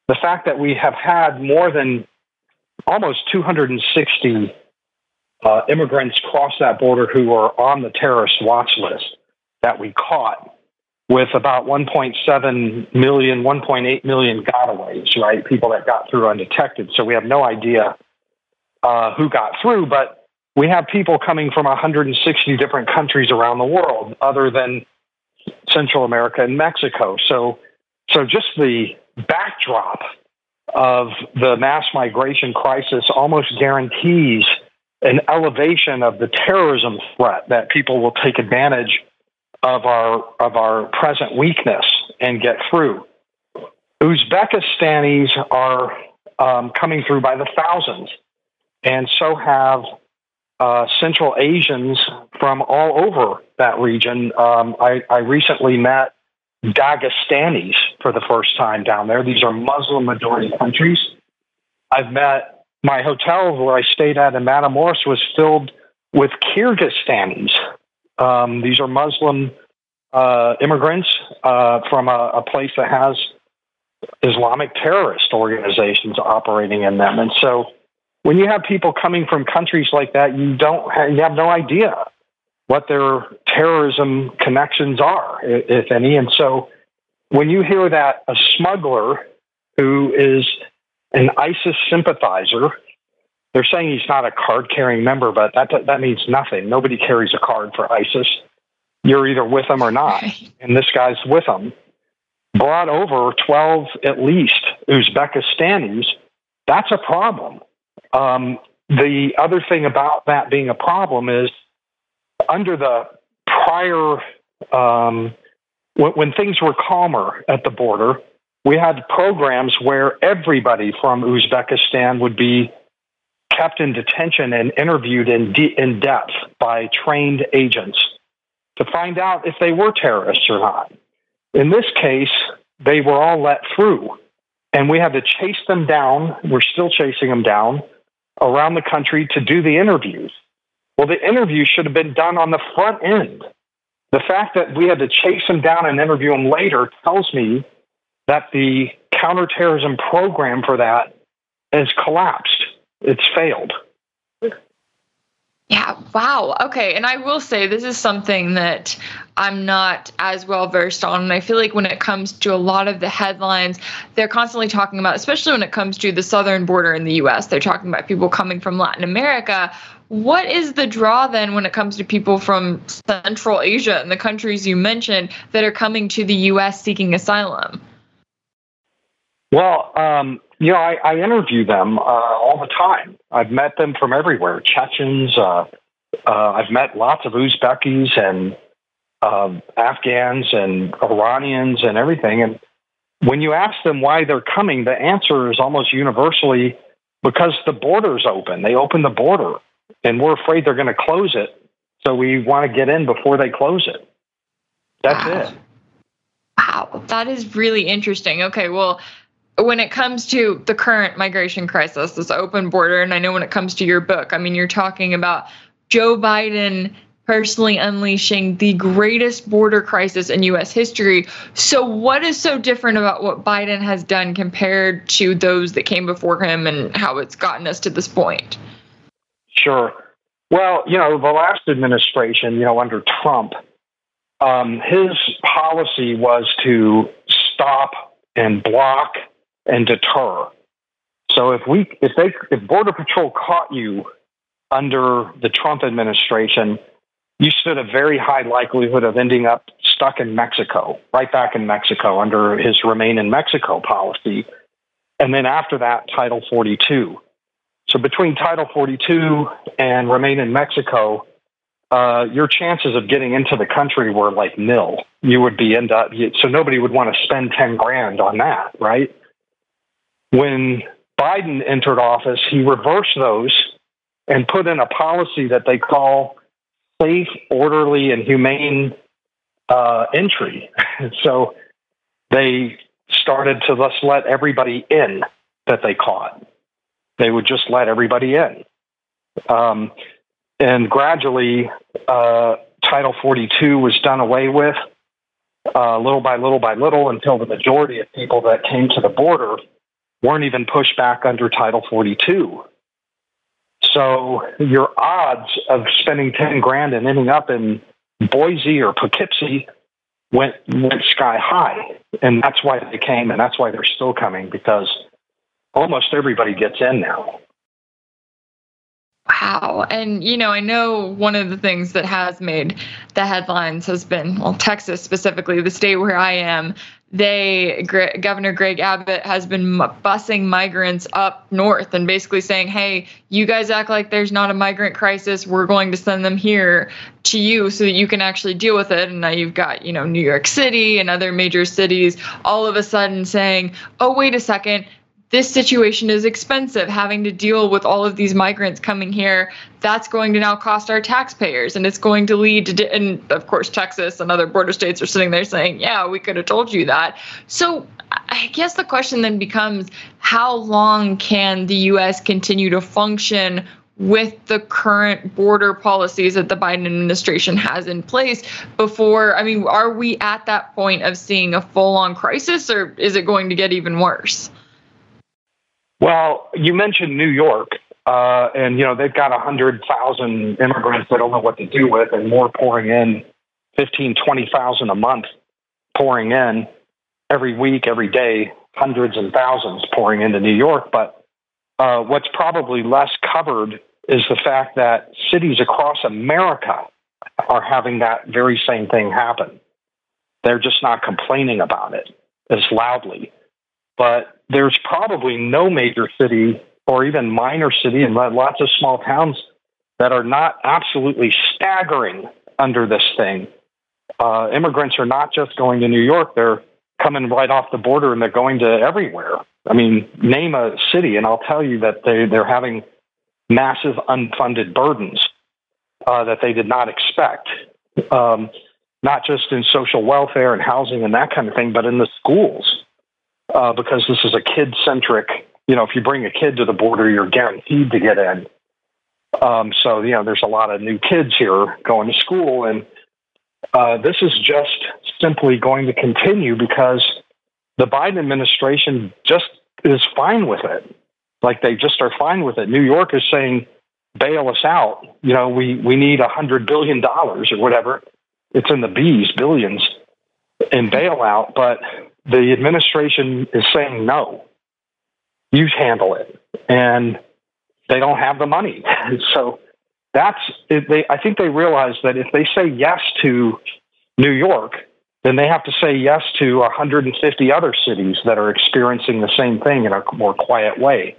the fact that we have had more than almost 260 uh, immigrants cross that border who are on the terrorist watch list that we caught with about 1.7 million, 1.8 million gotaways, right? People that got through undetected. So we have no idea uh, who got through, but we have people coming from 160 different countries around the world, other than Central America and Mexico. So, so just the backdrop of the mass migration crisis almost guarantees an elevation of the terrorism threat that people will take advantage of our of our present weakness and get through. Uzbekistanis are um, coming through by the thousands, and so have uh, Central Asians from all over that region. Um, I, I recently met Dagestanis for the first time down there. These are Muslim majority countries. I've met my hotel where I stayed at in Matamoros was filled with Kyrgyzstanis um, these are Muslim uh, immigrants uh, from a, a, place that has Islamic terrorist organizations operating in them, and so when you have people coming from countries like that, you don't have, you have no idea what their terrorism connections are, if any, and so when you hear that a smuggler who is an ISIS sympathizer they're saying he's not a card carrying member, but that that means nothing. Nobody carries a card for ISIS. You're either with them or not, and this guy's with them. Brought over 12 at least Uzbekistanis. That's a problem. Um, the other thing about that being a problem is under the prior, um, when, when things were calmer at the border, we had programs where everybody from Uzbekistan would be kept in detention and interviewed in, de- in depth by trained agents to find out if they were terrorists or not. In this case, they were all let through, and we had to chase them down. We're still chasing them down around the country to do the interviews. Well, the interview should have been done on the front end. The fact that we had to chase them down and interview them later tells me that the counterterrorism program for that has collapsed it's failed. Yeah, wow. Okay. And I will say this is something that I'm not as well versed on. And I feel like when it comes to a lot of the headlines, they're constantly talking about, especially when it comes to the southern border in the US, they're talking about people coming from Latin America. What is the draw then when it comes to people from Central Asia and the countries you mentioned that are coming to the US seeking asylum? Well, um, you know, I, I interview them uh, all the time. I've met them from everywhere Chechens, uh, uh, I've met lots of Uzbekis and uh, Afghans and Iranians and everything. And when you ask them why they're coming, the answer is almost universally because the border's open. They open the border, and we're afraid they're going to close it. So we want to get in before they close it. That's wow. it. Wow, that is really interesting. Okay, well, when it comes to the current migration crisis, this open border, and I know when it comes to your book, I mean, you're talking about Joe Biden personally unleashing the greatest border crisis in US history. So, what is so different about what Biden has done compared to those that came before him and how it's gotten us to this point? Sure. Well, you know, the last administration, you know, under Trump, um, his policy was to stop and block and deter. So if we if they if Border Patrol caught you under the Trump administration, you stood a very high likelihood of ending up stuck in Mexico, right back in Mexico under his remain in Mexico policy. And then after that, Title 42. So between Title 42 and Remain in Mexico, uh, your chances of getting into the country were like nil. You would be end up so nobody would want to spend ten grand on that, right? When Biden entered office, he reversed those and put in a policy that they call safe, orderly, and humane uh, entry. so they started to just let everybody in that they caught. They would just let everybody in. Um, and gradually, uh, Title 42 was done away with, uh, little by little by little, until the majority of people that came to the border weren't even pushed back under Title 42. So your odds of spending 10 grand and ending up in Boise or Poughkeepsie went went sky high, and that's why they came, and that's why they're still coming because almost everybody gets in now. Wow. And, you know, I know one of the things that has made the headlines has been, well, Texas specifically, the state where I am, they, Governor Greg Abbott has been busing migrants up north and basically saying, hey, you guys act like there's not a migrant crisis. We're going to send them here to you so that you can actually deal with it. And now you've got, you know, New York City and other major cities all of a sudden saying, oh, wait a second this situation is expensive having to deal with all of these migrants coming here that's going to now cost our taxpayers and it's going to lead to and of course texas and other border states are sitting there saying yeah we could have told you that so i guess the question then becomes how long can the us continue to function with the current border policies that the Biden administration has in place before I mean are we at that point of seeing a full on crisis or is it going to get even worse? Well, you mentioned New York, uh, and you know they've got a hundred thousand immigrants they don't know what to do with, and more pouring in, fifteen, twenty thousand a month pouring in every week, every day, hundreds and thousands pouring into New York. But uh, what's probably less covered is the fact that cities across America are having that very same thing happen. They're just not complaining about it as loudly. But there's probably no major city or even minor city and lots of small towns that are not absolutely staggering under this thing. Uh, immigrants are not just going to New York, they're coming right off the border and they're going to everywhere. I mean, name a city, and I'll tell you that they, they're having massive unfunded burdens uh, that they did not expect. Um, not just in social welfare and housing and that kind of thing, but in the schools uh, because this is a kid centric. You know, if you bring a kid to the border, you're guaranteed to get in. Um, so you know, there's a lot of new kids here going to school, and uh, this is just simply going to continue because the Biden administration just is fine with it. Like they just are fine with it. New York is saying, bail us out. You know, we, we need a hundred billion dollars or whatever. It's in the B's, billions in bailout, but the administration is saying no. You handle it, and they don't have the money. so that's they. I think they realize that if they say yes to New York, then they have to say yes to 150 other cities that are experiencing the same thing in a more quiet way.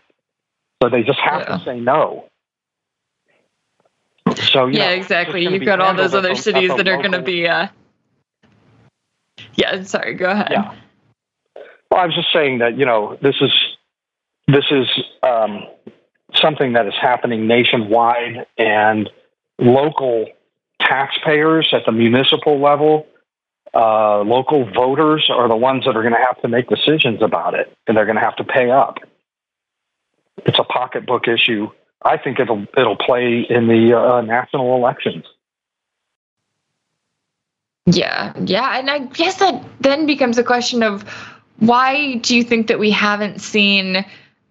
So they just have yeah. to say no. So yeah, know, exactly. You've got all those other cities that are going to be. Uh... Yeah, sorry. Go ahead. Yeah. Well, I was just saying that you know this is this is um, something that is happening nationwide, and local taxpayers at the municipal level, uh, local voters are the ones that are going to have to make decisions about it, and they're going to have to pay up. It's a pocketbook issue. I think it'll it'll play in the uh, national elections. Yeah, yeah, and I guess that then becomes a question of why do you think that we haven't seen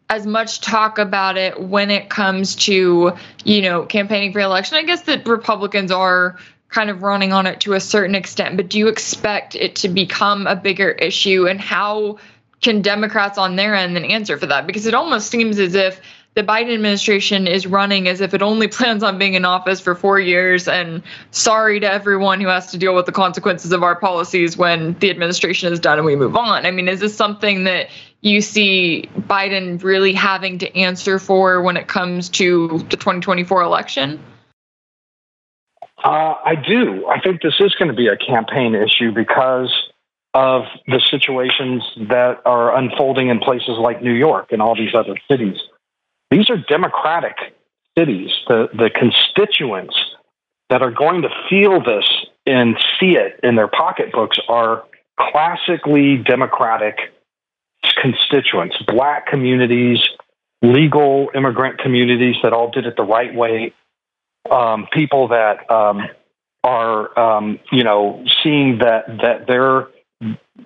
as much talk about it when it comes to, you know, campaigning for election? I guess that Republicans are kind of running on it to a certain extent, but do you expect it to become a bigger issue? And how can Democrats on their end then answer for that? Because it almost seems as if the Biden administration is running as if it only plans on being in office for four years. And sorry to everyone who has to deal with the consequences of our policies when the administration is done and we move on. I mean, is this something that you see Biden really having to answer for when it comes to the 2024 election? Uh, I do. I think this is going to be a campaign issue because of the situations that are unfolding in places like New York and all these other cities. These are democratic cities. The, the constituents that are going to feel this and see it in their pocketbooks are classically democratic constituents, black communities, legal immigrant communities that all did it the right way, um, people that um, are, um, you know, seeing that that their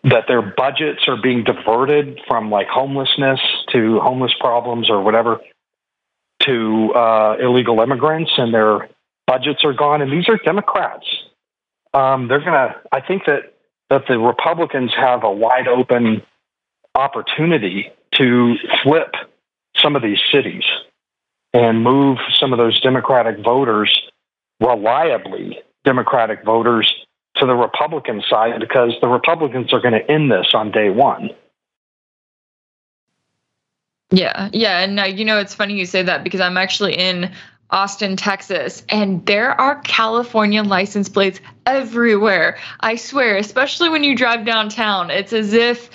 that their budgets are being diverted from like homelessness to homeless problems or whatever to uh, illegal immigrants, and their budgets are gone. And these are Democrats. Um, they're gonna. I think that that the Republicans have a wide open opportunity to flip some of these cities and move some of those Democratic voters, reliably Democratic voters, to the Republican side because the Republicans are going to end this on day one. Yeah, yeah, and uh, you know it's funny you say that because I'm actually in Austin, Texas, and there are California license plates everywhere. I swear, especially when you drive downtown, it's as if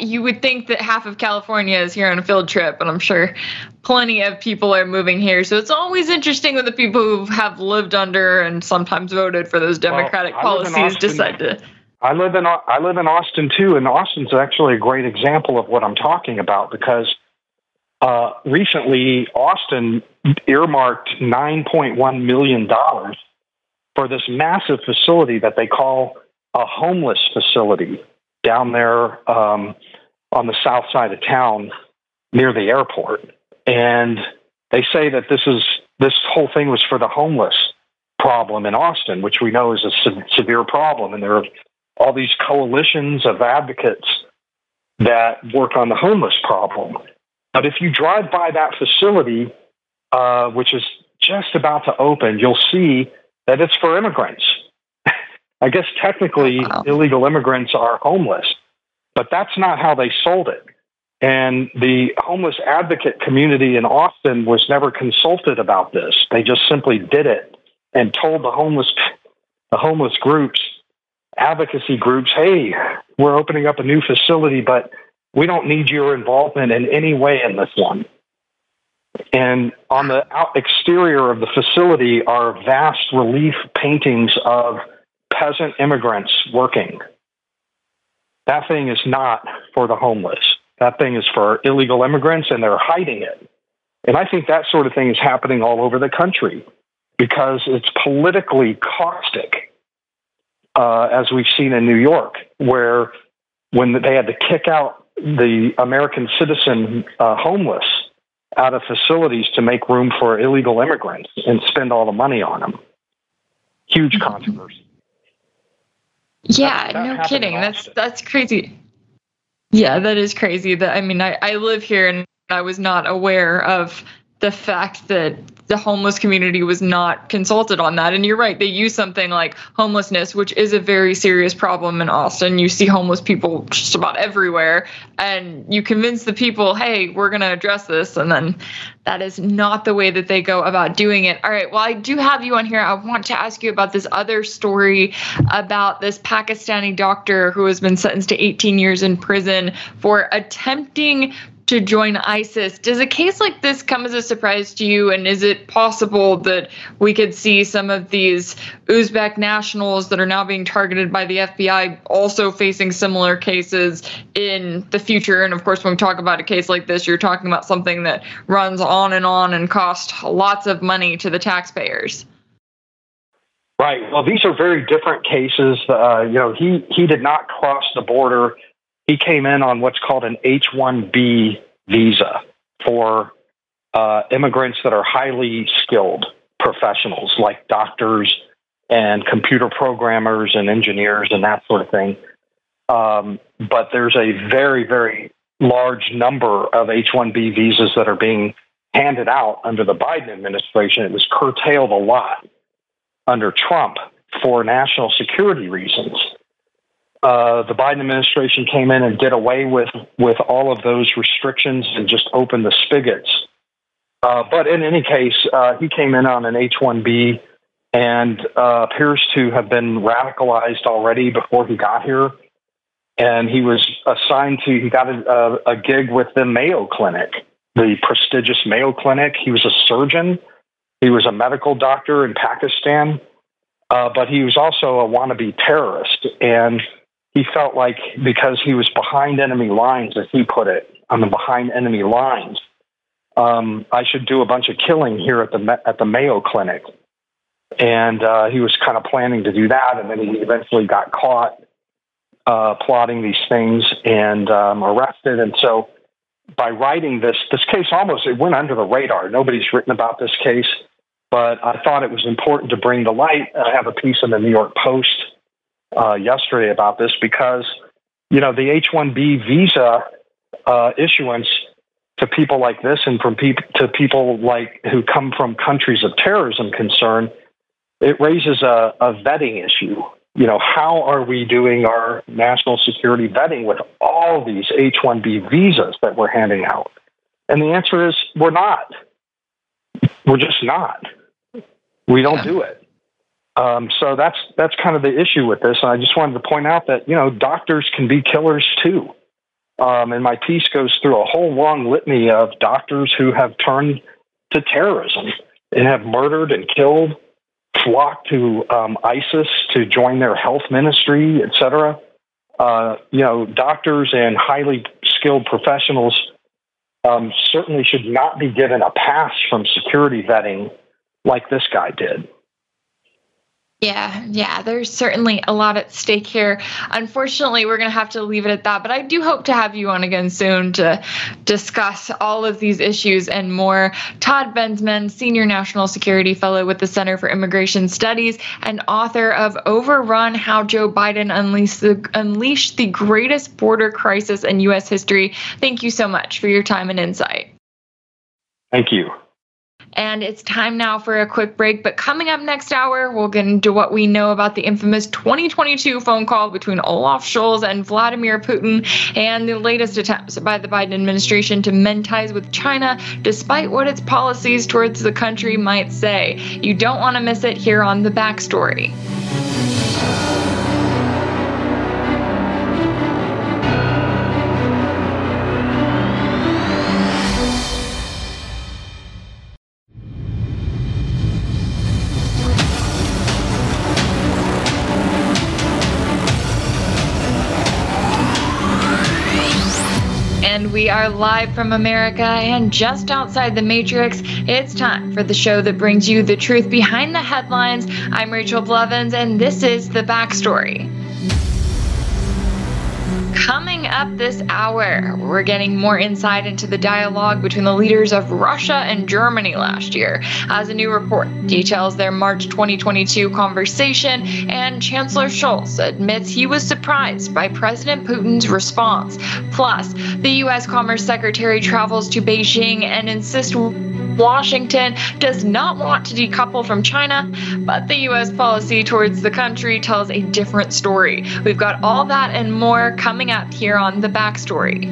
you would think that half of California is here on a field trip, and I'm sure plenty of people are moving here. So it's always interesting when the people who have lived under and sometimes voted for those democratic well, policies decide to. I live in I live in Austin too, and Austin's actually a great example of what I'm talking about because uh, recently Austin earmarked 9.1 million dollars for this massive facility that they call a homeless facility down there um, on the south side of town near the airport. And they say that this is this whole thing was for the homeless problem in Austin, which we know is a se- severe problem. And there are all these coalitions of advocates that work on the homeless problem. But if you drive by that facility, uh, which is just about to open, you'll see that it's for immigrants. I guess technically wow. illegal immigrants are homeless, but that's not how they sold it. And the homeless advocate community in Austin was never consulted about this. They just simply did it and told the homeless the homeless groups, advocacy groups, hey, we're opening up a new facility, but we don't need your involvement in any way in this one. And on the exterior of the facility are vast relief paintings of peasant immigrants working. That thing is not for the homeless. That thing is for illegal immigrants, and they're hiding it. And I think that sort of thing is happening all over the country because it's politically caustic, uh, as we've seen in New York, where when they had to kick out the American citizen uh, homeless out of facilities to make room for illegal immigrants and spend all the money on them. Huge mm-hmm. controversy. Yeah, that, that no kidding. That's that's crazy. Yeah, that is crazy. That I mean, I, I live here and I was not aware of the fact that the homeless community was not consulted on that. And you're right, they use something like homelessness, which is a very serious problem in Austin. You see homeless people just about everywhere, and you convince the people, hey, we're going to address this. And then that is not the way that they go about doing it. All right, well, I do have you on here. I want to ask you about this other story about this Pakistani doctor who has been sentenced to 18 years in prison for attempting to join ISIS. Does a case like this come as a surprise to you? And is it possible that we could see some of these Uzbek nationals that are now being targeted by the FBI also facing similar cases in the future? And of course, when we talk about a case like this, you're talking about something that runs on and on and costs lots of money to the taxpayers. Right. Well, these are very different cases. Uh, you know, he he did not cross the border he came in on what's called an H 1B visa for uh, immigrants that are highly skilled professionals like doctors and computer programmers and engineers and that sort of thing. Um, but there's a very, very large number of H 1B visas that are being handed out under the Biden administration. It was curtailed a lot under Trump for national security reasons. Uh, the Biden administration came in and did away with with all of those restrictions and just opened the spigots. Uh, but in any case, uh, he came in on an H-1B and uh, appears to have been radicalized already before he got here. And he was assigned to he got a, a, gig with the Mayo Clinic, the prestigious Mayo Clinic. He was a surgeon. He was a medical doctor in Pakistan, uh, but he was also a wannabe terrorist and he felt like because he was behind enemy lines, as he put it, on the behind enemy lines, um, I should do a bunch of killing here at the at the Mayo Clinic, and uh, he was kind of planning to do that, and then he eventually got caught uh, plotting these things and um, arrested, and so by writing this this case almost it went under the radar. Nobody's written about this case, but I thought it was important to bring to light. I have a piece in the New York Post uh, yesterday about this because you know the H-1B visa uh, issuance to people like this and from people to people like who come from countries of terrorism concern, it raises a, a vetting issue. You know, how are we doing our national security vetting with all these H-1B visas that we're handing out? And the answer is we're not. We're just not. We don't yeah. do it. Um, so that's that's kind of the issue with this. And I just wanted to point out that you know doctors can be killers too. Um, and my piece goes through a whole long litany of doctors who have turned to terrorism and have murdered and killed, flocked to um, ISIS to join their health ministry, etc. Uh, you know, doctors and highly skilled professionals um, certainly should not be given a pass from security vetting like this guy did. Yeah, yeah, there's certainly a lot at stake here. Unfortunately, we're going to have to leave it at that, but I do hope to have you on again soon to discuss all of these issues and more. Todd Bensman, Senior National Security Fellow with the Center for Immigration Studies and author of Overrun How Joe Biden Unleashed the, Unleashed the Greatest Border Crisis in U.S. History. Thank you so much for your time and insight. Thank you. And it's time now for a quick break. But coming up next hour, we'll get into what we know about the infamous 2022 phone call between Olaf Scholz and Vladimir Putin and the latest attempts by the Biden administration to mend ties with China, despite what its policies towards the country might say. You don't want to miss it here on The Backstory. We are live from America and just outside the Matrix. It's time for the show that brings you the truth behind the headlines. I'm Rachel Blevins, and this is The Backstory. Coming up this hour, we're getting more insight into the dialogue between the leaders of Russia and Germany last year, as a new report details their March 2022 conversation, and Chancellor Scholz admits he was surprised by President Putin's response. Plus, the U.S. Commerce Secretary travels to Beijing and insists Washington does not want to decouple from China, but the U.S. policy towards the country tells a different story. We've got all that and more coming up here on The Backstory.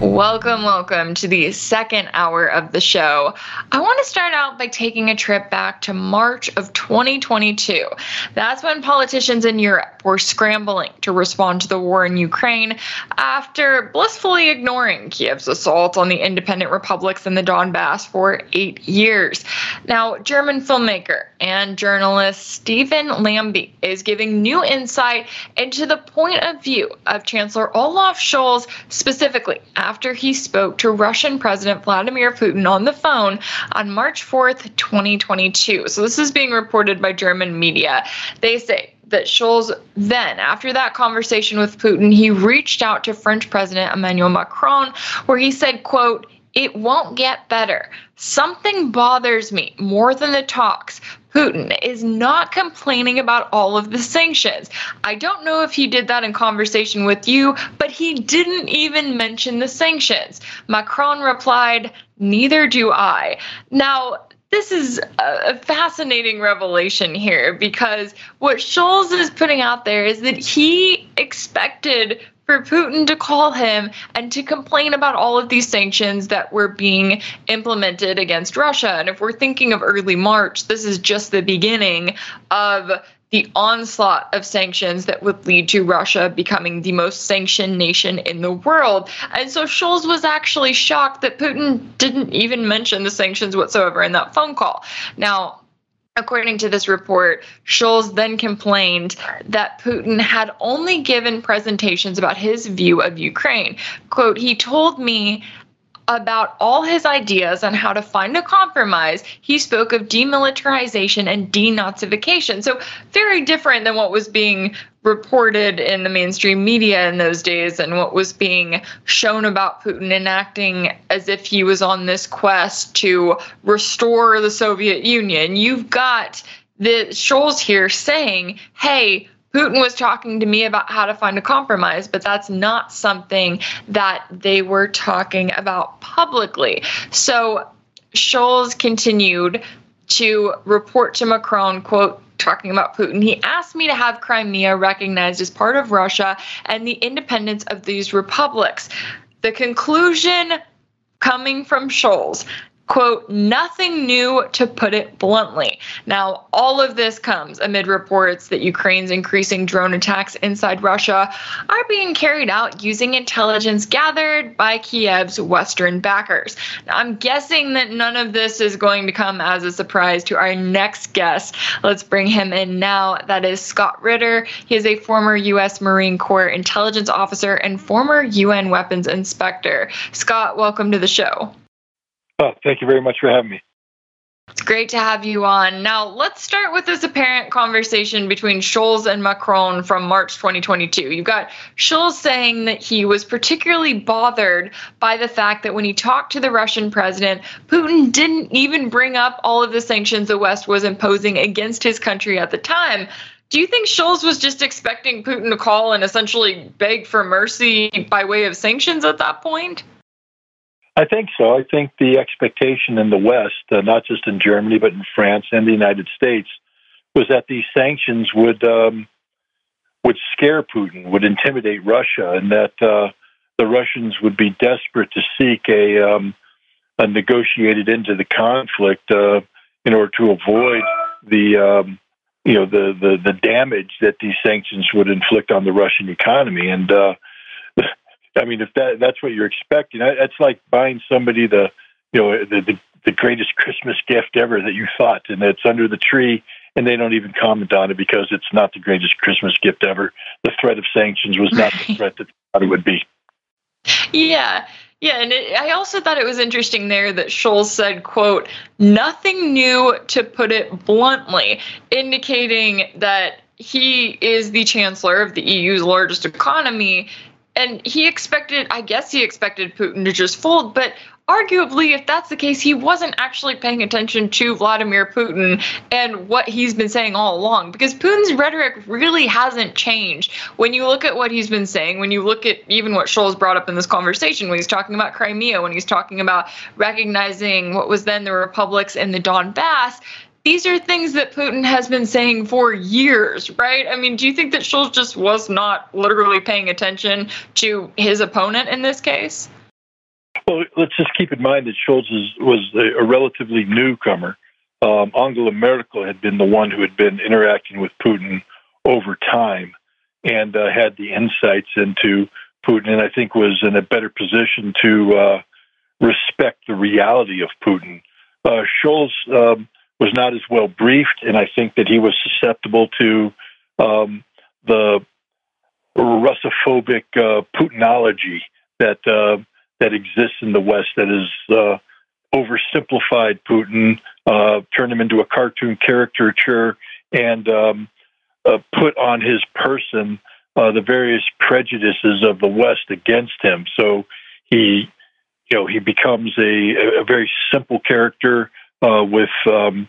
Welcome, welcome to the second hour of the show. I want to start out by taking a trip back to March of 2022. That's when politicians in Europe were scrambling to respond to the war in Ukraine after blissfully ignoring Kiev's assault on the independent republics in the Donbass for eight years. Now, German filmmaker and journalist Stephan Lamby is giving new insight into the point of view of Chancellor Olaf Scholz specifically after he spoke to Russian President Vladimir Putin on the phone on March 4th, 2022. So this is being reported by German media. They say that Scholz then, after that conversation with Putin, he reached out to French President Emmanuel Macron, where he said, quote, It won't get better. Something bothers me more than the talks. Putin is not complaining about all of the sanctions. I don't know if he did that in conversation with you, but he didn't even mention the sanctions. Macron replied, Neither do I. Now, this is a fascinating revelation here because what Scholz is putting out there is that he expected for Putin to call him and to complain about all of these sanctions that were being implemented against Russia. And if we're thinking of early March, this is just the beginning of the onslaught of sanctions that would lead to Russia becoming the most sanctioned nation in the world. And so Scholz was actually shocked that Putin didn't even mention the sanctions whatsoever in that phone call. Now, According to this report, Scholz then complained that Putin had only given presentations about his view of Ukraine. Quote, he told me about all his ideas on how to find a compromise, he spoke of demilitarization and denazification. So, very different than what was being reported in the mainstream media in those days and what was being shown about Putin enacting as if he was on this quest to restore the Soviet Union. You've got the Scholz here saying, hey, Putin was talking to me about how to find a compromise, but that's not something that they were talking about publicly. So Scholz continued to report to Macron, quote, talking about Putin. He asked me to have Crimea recognized as part of Russia and the independence of these republics. The conclusion coming from Scholz quote, nothing new to put it bluntly. Now, all of this comes amid reports that Ukraine's increasing drone attacks inside Russia are being carried out using intelligence gathered by Kiev's Western backers. Now, I'm guessing that none of this is going to come as a surprise to our next guest. Let's bring him in now. That is Scott Ritter. He is a former U.S. Marine Corps intelligence officer and former UN weapons inspector. Scott, welcome to the show. Oh, thank you very much for having me. It's great to have you on. Now, let's start with this apparent conversation between Scholz and Macron from March 2022. You've got Scholz saying that he was particularly bothered by the fact that when he talked to the Russian president, Putin didn't even bring up all of the sanctions the West was imposing against his country at the time. Do you think Scholz was just expecting Putin to call and essentially beg for mercy by way of sanctions at that point? I think so. I think the expectation in the West, uh, not just in Germany, but in France and the United States, was that these sanctions would um, would scare Putin, would intimidate Russia, and that uh, the Russians would be desperate to seek a, um, a negotiated end to the conflict uh, in order to avoid the um, you know the, the the damage that these sanctions would inflict on the Russian economy. And uh, I mean, if that that's what you're expecting, that's like buying somebody the you know the, the the greatest Christmas gift ever that you thought, and it's under the tree, and they don't even comment on it because it's not the greatest Christmas gift ever. The threat of sanctions was not the threat that they thought it would be. Yeah. Yeah, and it, I also thought it was interesting there that Scholz said, quote, nothing new to put it bluntly, indicating that he is the chancellor of the EU's largest economy and he expected i guess he expected putin to just fold but arguably if that's the case he wasn't actually paying attention to vladimir putin and what he's been saying all along because putin's rhetoric really hasn't changed. When you look at what he's been saying when you look at even what Scholz brought up in this conversation when he's talking about crimea when he's talking about recognizing what was then the republics in the donbass these are things that Putin has been saying for years, right? I mean, do you think that Scholz just was not literally paying attention to his opponent in this case? Well, let's just keep in mind that Scholz is, was a, a relatively newcomer. Um, Angela Merkel had been the one who had been interacting with Putin over time and uh, had the insights into Putin, and I think was in a better position to uh, respect the reality of Putin. Uh, Scholz um, was not as well briefed, and I think that he was susceptible to um, the Russophobic uh, Putinology that uh, that exists in the West. That is uh, oversimplified Putin, uh, turned him into a cartoon caricature, and um, uh, put on his person uh, the various prejudices of the West against him. So he you know, he becomes a, a very simple character uh, with um,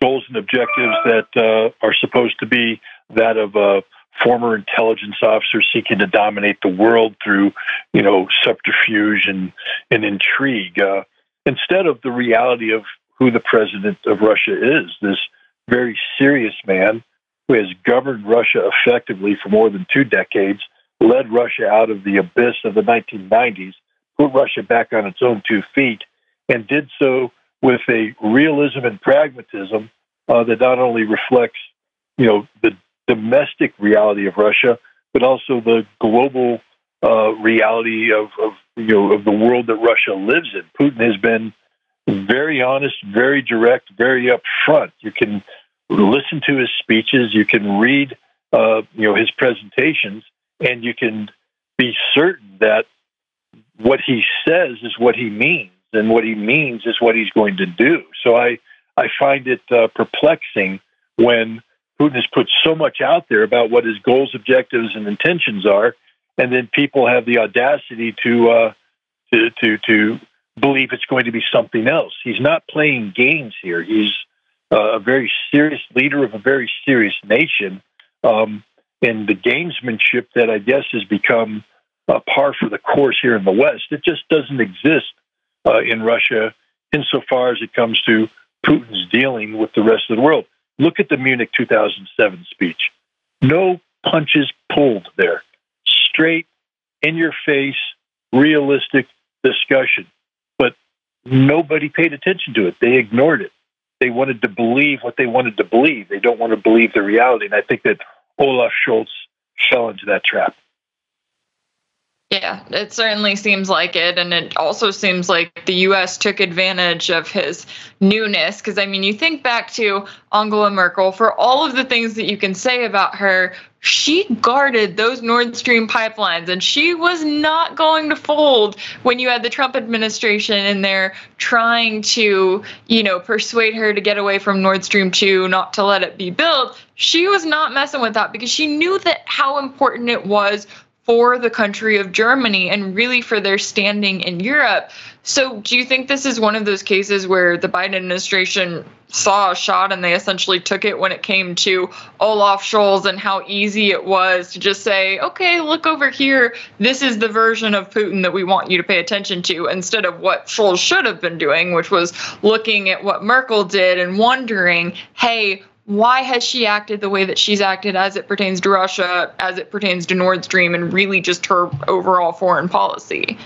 goals and objectives that uh, are supposed to be that of a former intelligence officer seeking to dominate the world through, you know, subterfuge and, and intrigue, uh, instead of the reality of who the president of Russia is, this very serious man who has governed Russia effectively for more than two decades, led Russia out of the abyss of the 1990s, put Russia back on its own two feet, and did so with a realism and pragmatism uh, that not only reflects, you know, the domestic reality of Russia, but also the global uh, reality of, of, you know of the world that Russia lives in. Putin has been very honest, very direct, very upfront. You can listen to his speeches, you can read, uh, you know, his presentations, and you can be certain that what he says is what he means, and what he means is what he's going to do. So I, I find it uh, perplexing when Putin has put so much out there about what his goals, objectives, and intentions are, and then people have the audacity to uh, to, to to believe it's going to be something else. He's not playing games here. He's uh, a very serious leader of a very serious nation, um, and the gamesmanship that I guess has become uh, par for the course here in the West. It just doesn't exist uh, in Russia insofar as it comes to Putin's dealing with the rest of the world. Look at the Munich 2007 speech. No punches pulled there. Straight, in your face, realistic discussion. But nobody paid attention to it. They ignored it. They wanted to believe what they wanted to believe. They don't want to believe the reality. And I think that Olaf Scholz fell into that trap. Yeah, it certainly seems like it. And it also seems like the US took advantage of his newness. Because, I mean, you think back to Angela Merkel, for all of the things that you can say about her, she guarded those Nord Stream pipelines and she was not going to fold when you had the Trump administration in there trying to, you know, persuade her to get away from Nord Stream 2, not to let it be built. She was not messing with that because she knew that how important it was for the country of Germany and really for their standing in Europe. So, do you think this is one of those cases where the Biden administration saw a shot and they essentially took it when it came to Olaf Scholz and how easy it was to just say, okay, look over here. This is the version of Putin that we want you to pay attention to, instead of what Scholz should have been doing, which was looking at what Merkel did and wondering, hey, why has she acted the way that she's acted as it pertains to Russia, as it pertains to Nord Stream, and really just her overall foreign policy?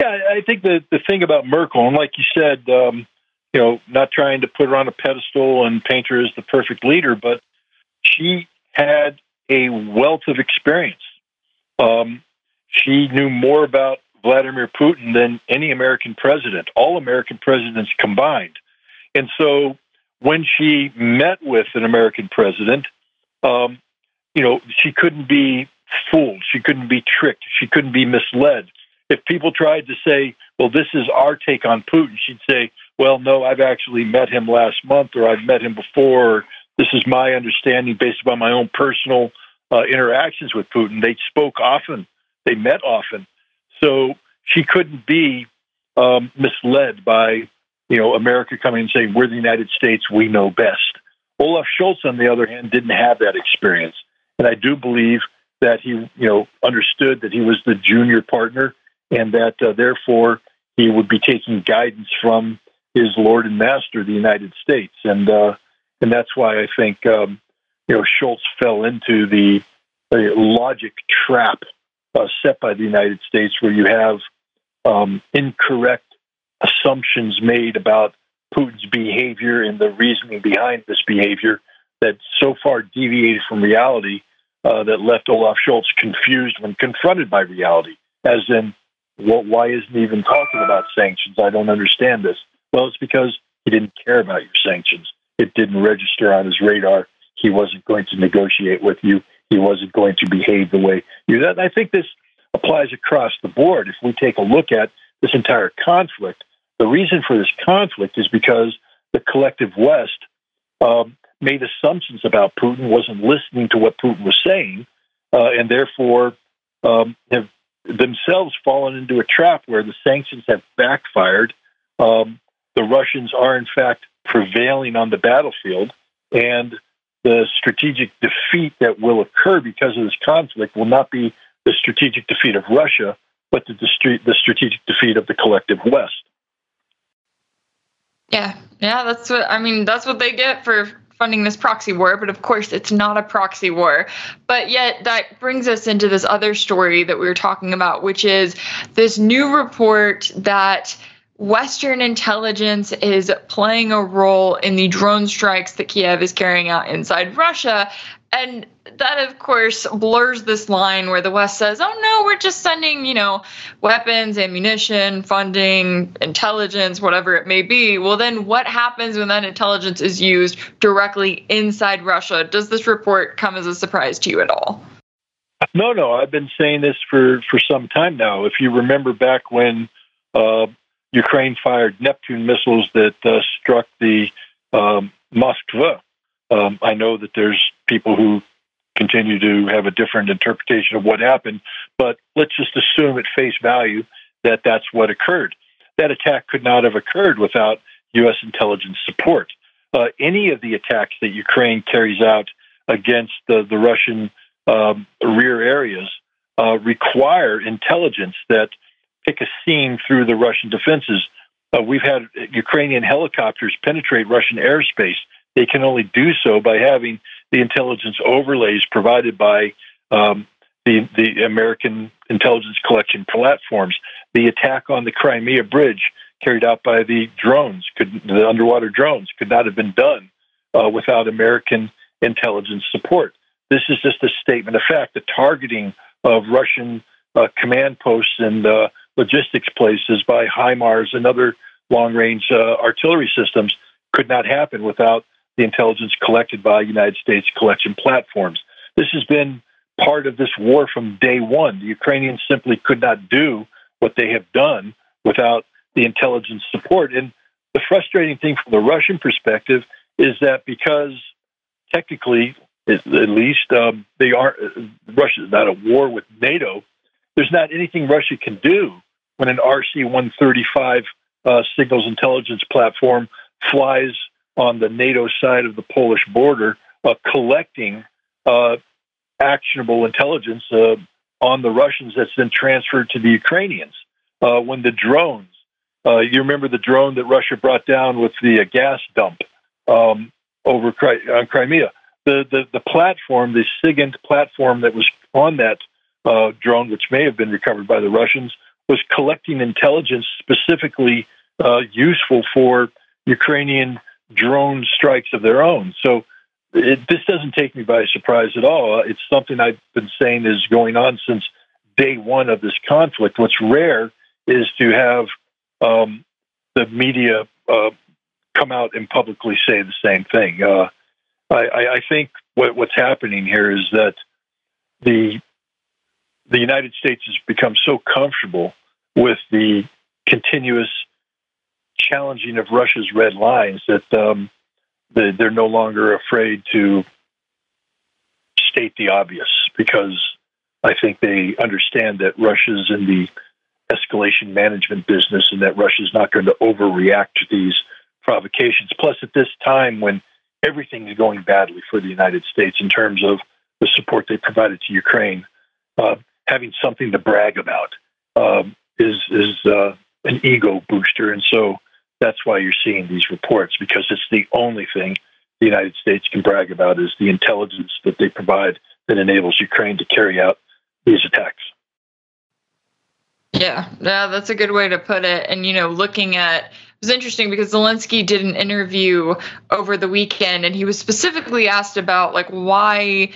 Yeah, I think the the thing about Merkel, and like you said, um, you know, not trying to put her on a pedestal and paint her as the perfect leader, but she had a wealth of experience. Um, she knew more about Vladimir Putin than any American president, all American presidents combined. And so when she met with an American president, um, you know, she couldn't be fooled. She couldn't be tricked. She couldn't be misled. If people tried to say, well, this is our take on Putin, she'd say, well, no, I've actually met him last month or I've met him before. Or, this is my understanding based upon my own personal uh, interactions with Putin. They spoke often, they met often. So she couldn't be um, misled by you know, America coming and saying, we're the United States, we know best. Olaf Scholz, on the other hand, didn't have that experience. And I do believe that he, you know, understood that he was the junior partner and that uh, therefore he would be taking guidance from his Lord and Master, the United States. And, uh, and that's why I think, um, you know, Scholz fell into the, the logic trap uh, set by the United States where you have um, incorrect assumptions made about Putin's behavior and the reasoning behind this behavior that so far deviated from reality uh, that left Olaf Scholz confused when confronted by reality. As in, well, why isn't he even talking about sanctions? I don't understand this. Well, it's because he didn't care about your sanctions. It didn't register on his radar. He wasn't going to negotiate with you. He wasn't going to behave the way you. That I think this applies across the board. If we take a look at this entire conflict, the reason for this conflict is because the collective West um, made assumptions about Putin, wasn't listening to what Putin was saying, uh, and therefore um, have themselves fallen into a trap where the sanctions have backfired. Um, the Russians are, in fact, prevailing on the battlefield, and the strategic defeat that will occur because of this conflict will not be the strategic defeat of Russia, but the, the strategic defeat of the collective West. Yeah, yeah, that's what I mean. That's what they get for funding this proxy war, but of course it's not a proxy war. But yet that brings us into this other story that we were talking about, which is this new report that Western intelligence is playing a role in the drone strikes that Kiev is carrying out inside Russia. And that, of course, blurs this line where the West says, oh no, we're just sending, you know, weapons, ammunition, funding, intelligence, whatever it may be. Well, then what happens when that intelligence is used directly inside Russia? Does this report come as a surprise to you at all? No, no. I've been saying this for, for some time now. If you remember back when uh, Ukraine fired Neptune missiles that uh, struck the um, Moskva um, I know that there's people who continue to have a different interpretation of what happened, but let's just assume at face value that that's what occurred. That attack could not have occurred without U.S. intelligence support. Uh, any of the attacks that Ukraine carries out against the, the Russian um, rear areas uh, require intelligence that pick a seam through the Russian defenses. Uh, we've had Ukrainian helicopters penetrate Russian airspace they can only do so by having the intelligence overlays provided by um, the, the American intelligence collection platforms. The attack on the Crimea bridge carried out by the drones, could, the underwater drones, could not have been done uh, without American intelligence support. This is just a statement of fact. The targeting of Russian uh, command posts and uh, logistics places by HIMARS and other long range uh, artillery systems could not happen without the intelligence collected by United States collection platforms. This has been part of this war from day one. The Ukrainians simply could not do what they have done without the intelligence support. And the frustrating thing from the Russian perspective is that because technically, at least, um, they are Russia is not at war with NATO. There's not anything Russia can do when an RC-135 uh, signals intelligence platform flies on the NATO side of the Polish border, uh, collecting uh, actionable intelligence uh, on the Russians that's then transferred to the Ukrainians. Uh, when the drones, uh, you remember the drone that Russia brought down with the uh, gas dump um, over on Crimea. The, the the platform, the SIGINT platform that was on that drone, which may have been recovered by the Russians, was collecting intelligence specifically useful for Ukrainian drone strikes of their own. So it, this doesn't take me by surprise at all. It's something I've been saying is going on since day one of this conflict. What's rare is to have um, the media uh, come out and publicly say the same thing. Uh, I, I, think what, what's happening here is that the the United States has become so comfortable with the continuous challenging of Russia's red lines that um, they're no longer afraid to state the obvious because I think they understand that Russia's in the escalation management business and that Russia's not going to overreact to these provocations. Plus, at this time when everything is going badly for the United States in terms of the support they provided to Ukraine, uh, having something to brag about um, is is uh, an ego booster, and so that's why you're seeing these reports because it's the only thing the United States can brag about is the intelligence that they provide that enables Ukraine to carry out these attacks. Yeah, yeah, that's a good way to put it. And you know, looking at it was interesting because Zelensky did an interview over the weekend, and he was specifically asked about like why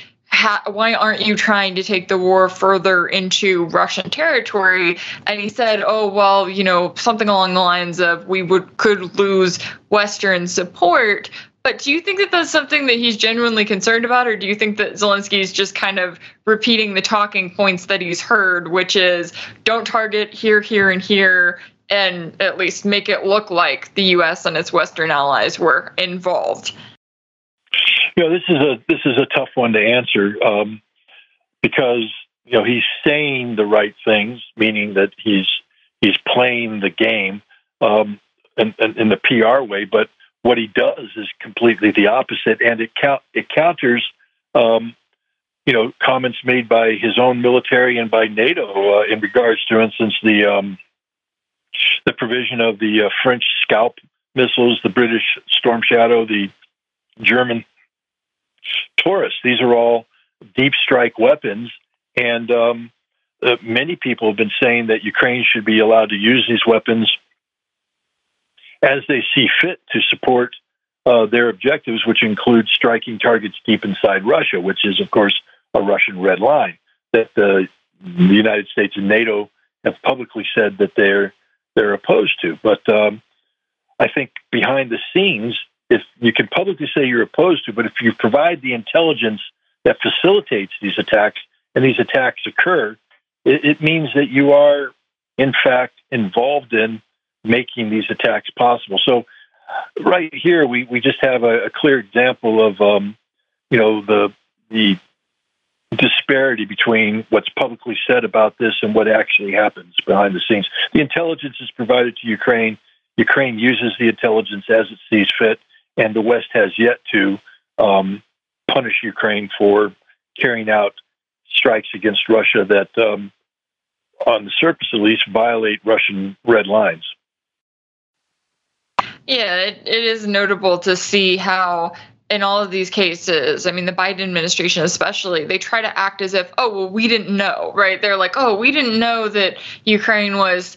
why aren't you trying to take the war further into Russian territory? And he said, oh, well, you know, something along the lines of we would could lose Western support. But do you think that that's something that he's genuinely concerned about, or do you think that Zelensky is just kind of repeating the talking points that he's heard, which is don't target here, here, and here, and at least make it look like the U.S. and its Western allies were involved? You know, this is a this is a tough one to answer um, because you know, he's saying the right things, meaning that he's he's playing the game um, in, in, the PR way. But what he does is completely the opposite, and it count it counters. Um, you know, comments made by his own military and by NATO uh, in regards, to, instance, the um, the provision of the uh, French Scalp missiles, the British Storm Shadow, the German Taurus. These are all deep strike weapons, and um, uh, many people have been saying that Ukraine should be allowed to use these weapons as they see fit to support uh, their objectives, which include striking targets deep inside Russia, which is, of course, a Russian red line that the United States and NATO have publicly said that they're they're opposed to. But um, I think behind the scenes, if you can publicly say you're opposed to, but if you provide the intelligence that facilitates these attacks and these attacks occur, it, it means that you are, in fact, involved in making these attacks possible. So, right here, we, we just have a, a clear example of, um, you know, the the disparity between what's publicly said about this and what actually happens behind the scenes. The intelligence is provided to Ukraine. Ukraine uses the intelligence as it sees fit, and the West has yet to um, punish Ukraine for carrying out strikes against Russia that, um, on the surface at least, violate Russian red lines. Yeah, it, it is notable to see how in all of these cases, I mean, the Biden administration especially, they try to act as if, oh, well, we didn't know, right? They're like, oh, we didn't know that Ukraine was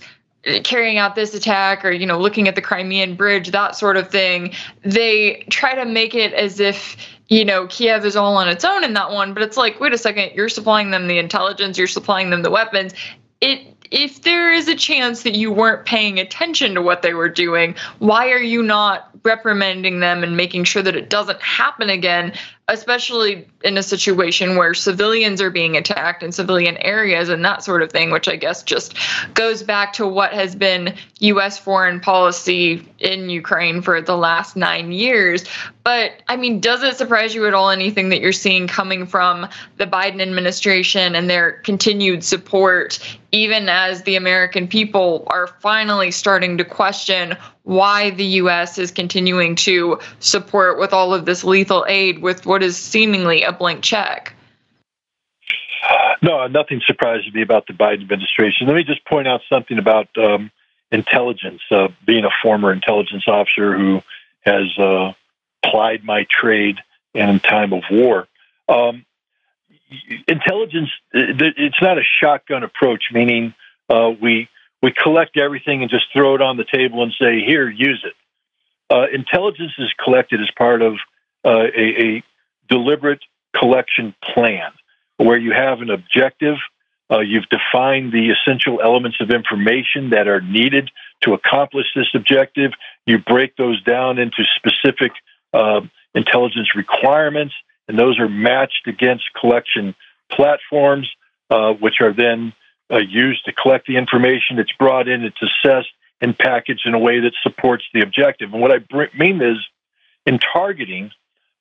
carrying out this attack or, you know, looking at the Crimean bridge, that sort of thing. They try to make it as if, you know, Kiev is all on its own in that one, but it's like, wait a second, you're supplying them the intelligence, you're supplying them the weapons. It if there is a chance that you weren't paying attention to what they were doing, why are you not reprimanding them and making sure that it doesn't happen again, especially in a situation where civilians are being attacked in civilian areas and that sort of thing, which I guess just goes back to what has been U.S. foreign policy in Ukraine for the last nine years. But I mean, does it surprise you at all anything that you're seeing coming from the Biden administration and their continued support, even as the American people are finally starting to question why the U.S. is continuing to support with all of this lethal aid with what is seemingly a blank check? No, nothing surprises me about the Biden administration. Let me just point out something about um, intelligence. Uh, being a former intelligence officer who has uh, plied my trade in time of war. Um, intelligence, it's not a shotgun approach, meaning uh, we we collect everything and just throw it on the table and say, here, use it. Uh, intelligence is collected as part of uh, a, a, deliberate collection plan where you have an objective. Uh, you've defined the essential elements of information that are needed to accomplish this objective. You break those down into specific uh, intelligence requirements, and those are matched against collection platforms, uh, which are then uh, used to collect the information. It's brought in, it's assessed and packaged in a way that supports the objective. And what I br- mean is, in targeting,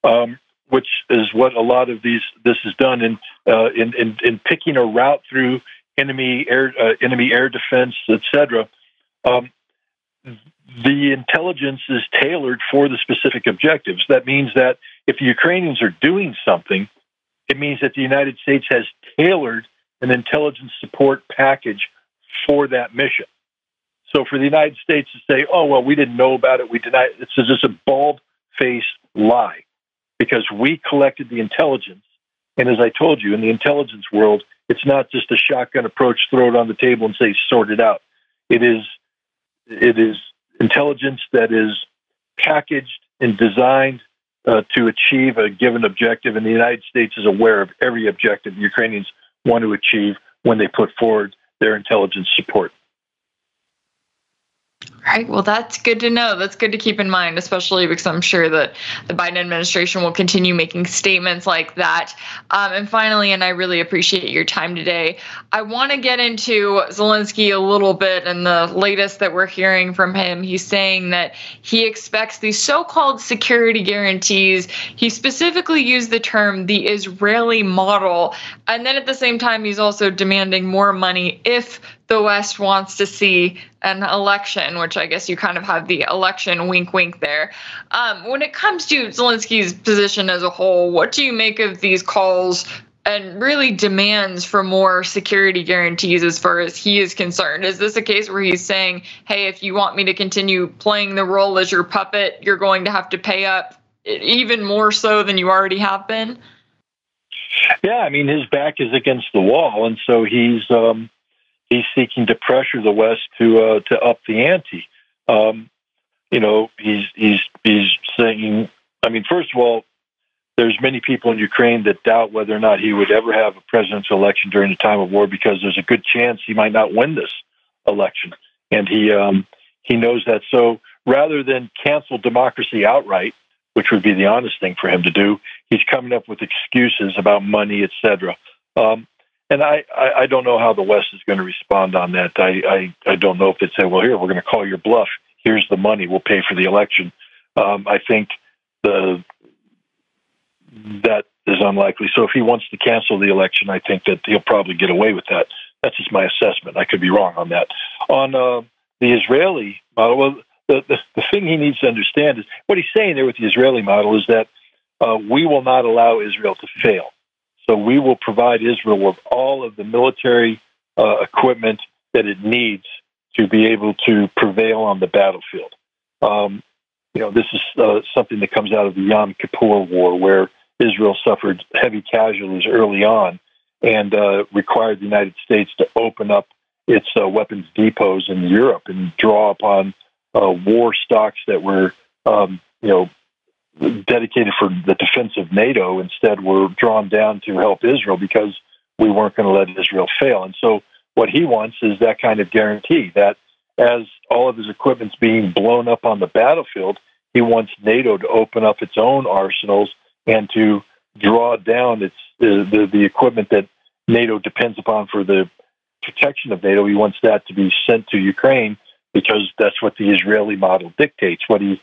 um, which is what a lot of these this is done in uh, in, in, in picking a route through enemy air uh, enemy air defense, etc. Um, the intelligence is tailored for the specific objectives. That means that if the Ukrainians are doing something, it means that the United States has tailored an intelligence support package for that mission. So for the United States to say, oh, well, we didn't know about it, we denied it, it's just a bald faced lie because we collected the intelligence. And as I told you, in the intelligence world, it's not just a shotgun approach, throw it on the table and say, sort it out. It is, it is intelligence that is packaged and designed uh, to achieve a given objective. And the United States is aware of every objective the Ukrainians want to achieve when they put forward their intelligence support. Right. Well, that's good to know. That's good to keep in mind, especially because I'm sure that the Biden administration will continue making statements like that. Um, and finally, and I really appreciate your time today, I want to get into Zelensky a little bit and the latest that we're hearing from him. He's saying that he expects these so called security guarantees. He specifically used the term the Israeli model. And then at the same time, he's also demanding more money if the West wants to see an election, which I guess you kind of have the election wink wink there. Um, when it comes to Zelensky's position as a whole, what do you make of these calls and really demands for more security guarantees as far as he is concerned? Is this a case where he's saying, hey, if you want me to continue playing the role as your puppet, you're going to have to pay up even more so than you already have been? Yeah, I mean, his back is against the wall, and so he's. Um, he's seeking to pressure the West to uh, to up the ante. Um, you know, he's he's he's saying. I mean, first of all, there's many people in Ukraine that doubt whether or not he would ever have a presidential election during the time of war because there's a good chance he might not win this election, and he um, he knows that. So rather than cancel democracy outright, which would be the honest thing for him to do, he's coming up with excuses about money, etc. Um, and I, I, I don't know how the West is going to respond on that. I, I, I don't know if they'd say, well, here, we're going to call your bluff. Here's the money. We'll pay for the election. Um, I think the that is unlikely. So if he wants to cancel the election, I think that he'll probably get away with that. That's just my assessment. I could be wrong on that. On uh, the Israeli model, well, the, the, the thing he needs to understand is what he's saying there with the Israeli model is that uh, we will not allow Israel to fail. So we will provide Israel with all of the military uh, equipment that it needs to be able to prevail on the battlefield. Um, you know, this is uh, something that comes out of the Yom Kippur War, where Israel suffered heavy casualties early on and uh, required the United States to open up its uh, weapons depots in Europe and draw upon uh, war stocks that were, um, you know, dedicated for the defense of NATO instead were drawn down to help Israel because we weren't going to let Israel fail. And so what he wants is that kind of guarantee that as all of his equipment's being blown up on the battlefield, he wants NATO to open up its own arsenals and to draw down its uh, the the equipment that NATO depends upon for the protection of NATO. He wants that to be sent to Ukraine because that's what the Israeli model dictates. What he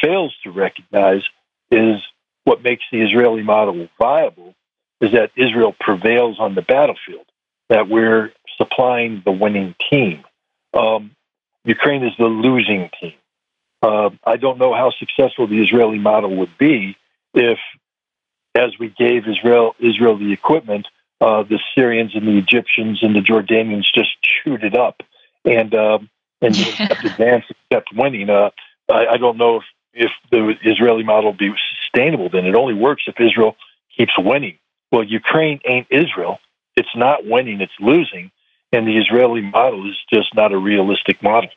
fails to recognize is what makes the Israeli model viable is that Israel prevails on the battlefield, that we're supplying the winning team. Um, Ukraine is the losing team. Uh, I don't know how successful the Israeli model would be if, as we gave Israel Israel the equipment, uh, the Syrians and the Egyptians and the Jordanians just chewed it up and um, and kept advancing, kept winning. Uh, I, I, don't know if if the Israeli model be sustainable, then it only works if Israel keeps winning. Well, Ukraine ain't Israel. It's not winning, it's losing. And the Israeli model is just not a realistic model.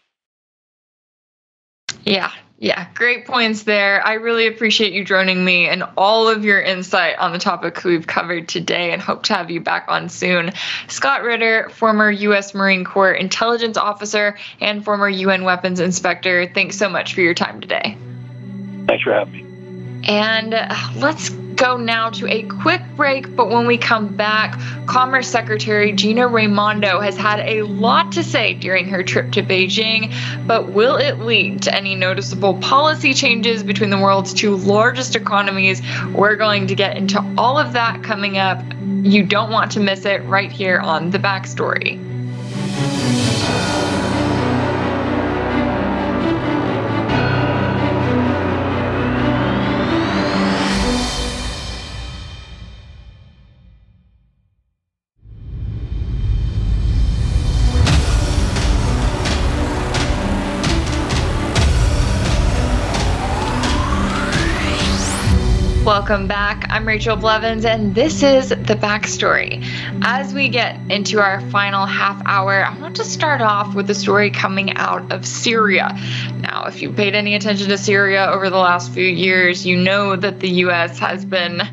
Yeah, yeah, great points there. I really appreciate you joining me and all of your insight on the topic we've covered today and hope to have you back on soon. Scott Ritter, former U.S. Marine Corps intelligence officer and former UN weapons inspector, thanks so much for your time today. Thanks for having me. And uh, let's go now to a quick break. But when we come back, Commerce Secretary Gina Raimondo has had a lot to say during her trip to Beijing. But will it lead to any noticeable policy changes between the world's two largest economies? We're going to get into all of that coming up. You don't want to miss it right here on The Backstory. Welcome back. I'm Rachel Blevins, and this is the backstory. As we get into our final half hour, I want to start off with a story coming out of Syria. Now, if you paid any attention to Syria over the last few years, you know that the U.S. has been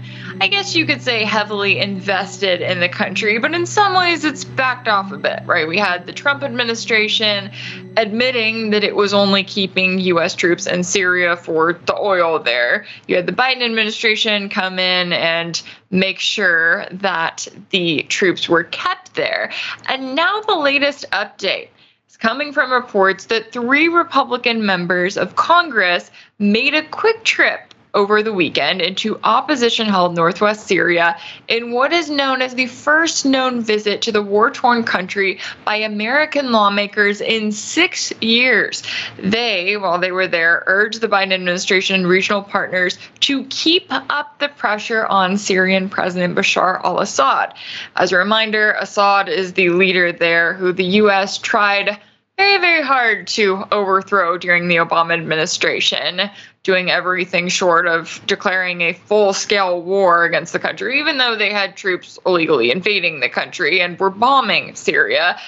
I guess you could say, heavily invested in the country, but in some ways it's backed off a bit, right? We had the Trump administration admitting that it was only keeping U.S. troops in Syria for the oil there. You had the Biden administration come in and make sure that the troops were kept there. And now the latest update is coming from reports that three Republican members of Congress made a quick trip over the weekend into opposition held northwest Syria in what is known as the first known visit to the war torn country by American lawmakers in six years. They, while they were there, urged the Biden administration and regional partners to keep up the pressure on Syrian President Bashar al Assad. As a reminder, Assad is the leader there who the U.S. tried very, very hard to overthrow during the Obama administration doing everything short of declaring a full scale war against the country, even though they had troops illegally invading the country and were bombing Syria.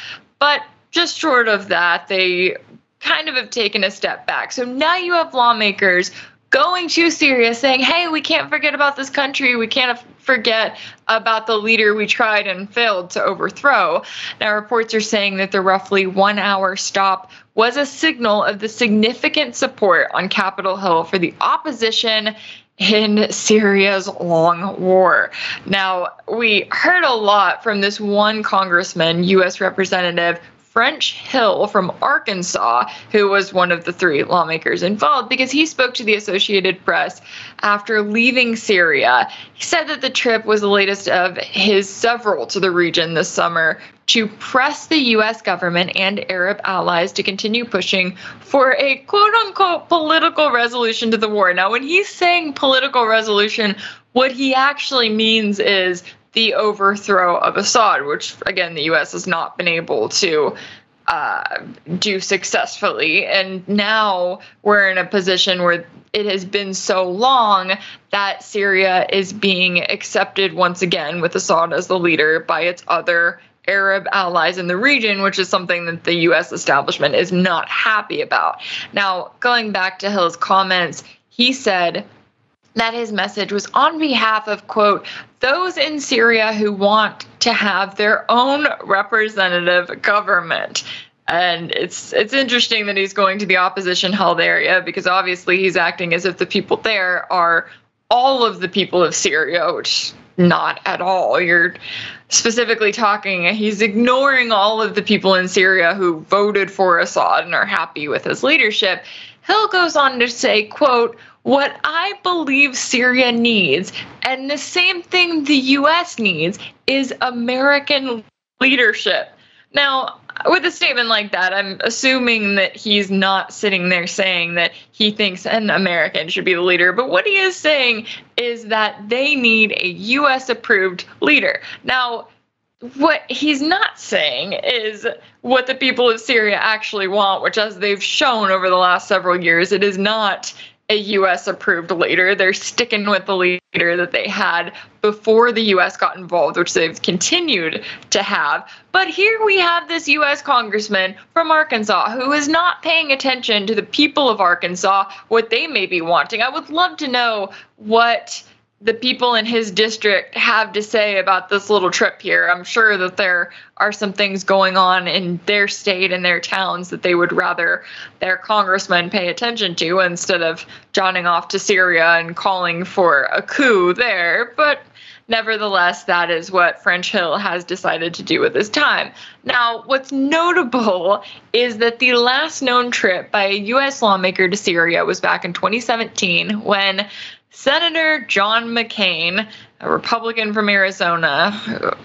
But just short of that, they kind of have taken a step back. So now you have lawmakers going to Syria saying, hey, we can't forget about this country. We can't forget about the leader we tried and failed to overthrow. Now, reports are saying that the roughly one hour stop was a signal of the significant support on Capitol Hill for the opposition in Syria's long war. Now, we heard a lot from this one congressman, U.S. Representative French Hill from Arkansas, who was one of the three lawmakers involved, because he spoke to the Associated Press after leaving Syria. He said that the trip was the latest of his several to the region this summer to press the U.S. government and Arab allies to continue pushing for a quote unquote political resolution to the war. Now, when he's saying political resolution, what he actually means is the overthrow of Assad, which again the U.S. has not been able to uh, do successfully. And now we're in a position where it has been so long that Syria is being accepted once again with Assad as the leader by its other Arab allies in the region, which is something that the U.S. establishment is not happy about. Now, going back to Hill's comments, he said that his message was on behalf of, quote, those in Syria who want to have their own representative government. And it's it's interesting that he's going to the opposition held area because obviously he's acting as if the people there are all of the people of Syria, which not at all. You're specifically talking, he's ignoring all of the people in Syria who voted for Assad and are happy with his leadership. Hill goes on to say, quote, what I believe Syria needs, and the same thing the US needs, is American leadership. Now, with a statement like that, I'm assuming that he's not sitting there saying that he thinks an American should be the leader. But what he is saying is that they need a US approved leader. Now, what he's not saying is what the people of Syria actually want, which, as they've shown over the last several years, it is not a US approved leader. They're sticking with the leader that they had before the US got involved, which they've continued to have. But here we have this US congressman from Arkansas who is not paying attention to the people of Arkansas, what they may be wanting. I would love to know what the people in his district have to say about this little trip here. I'm sure that there are some things going on in their state and their towns that they would rather their congressman pay attention to instead of johnning off to Syria and calling for a coup there. But nevertheless, that is what French Hill has decided to do with his time. Now, what's notable is that the last known trip by a U.S. lawmaker to Syria was back in 2017 when Senator John McCain, a Republican from Arizona,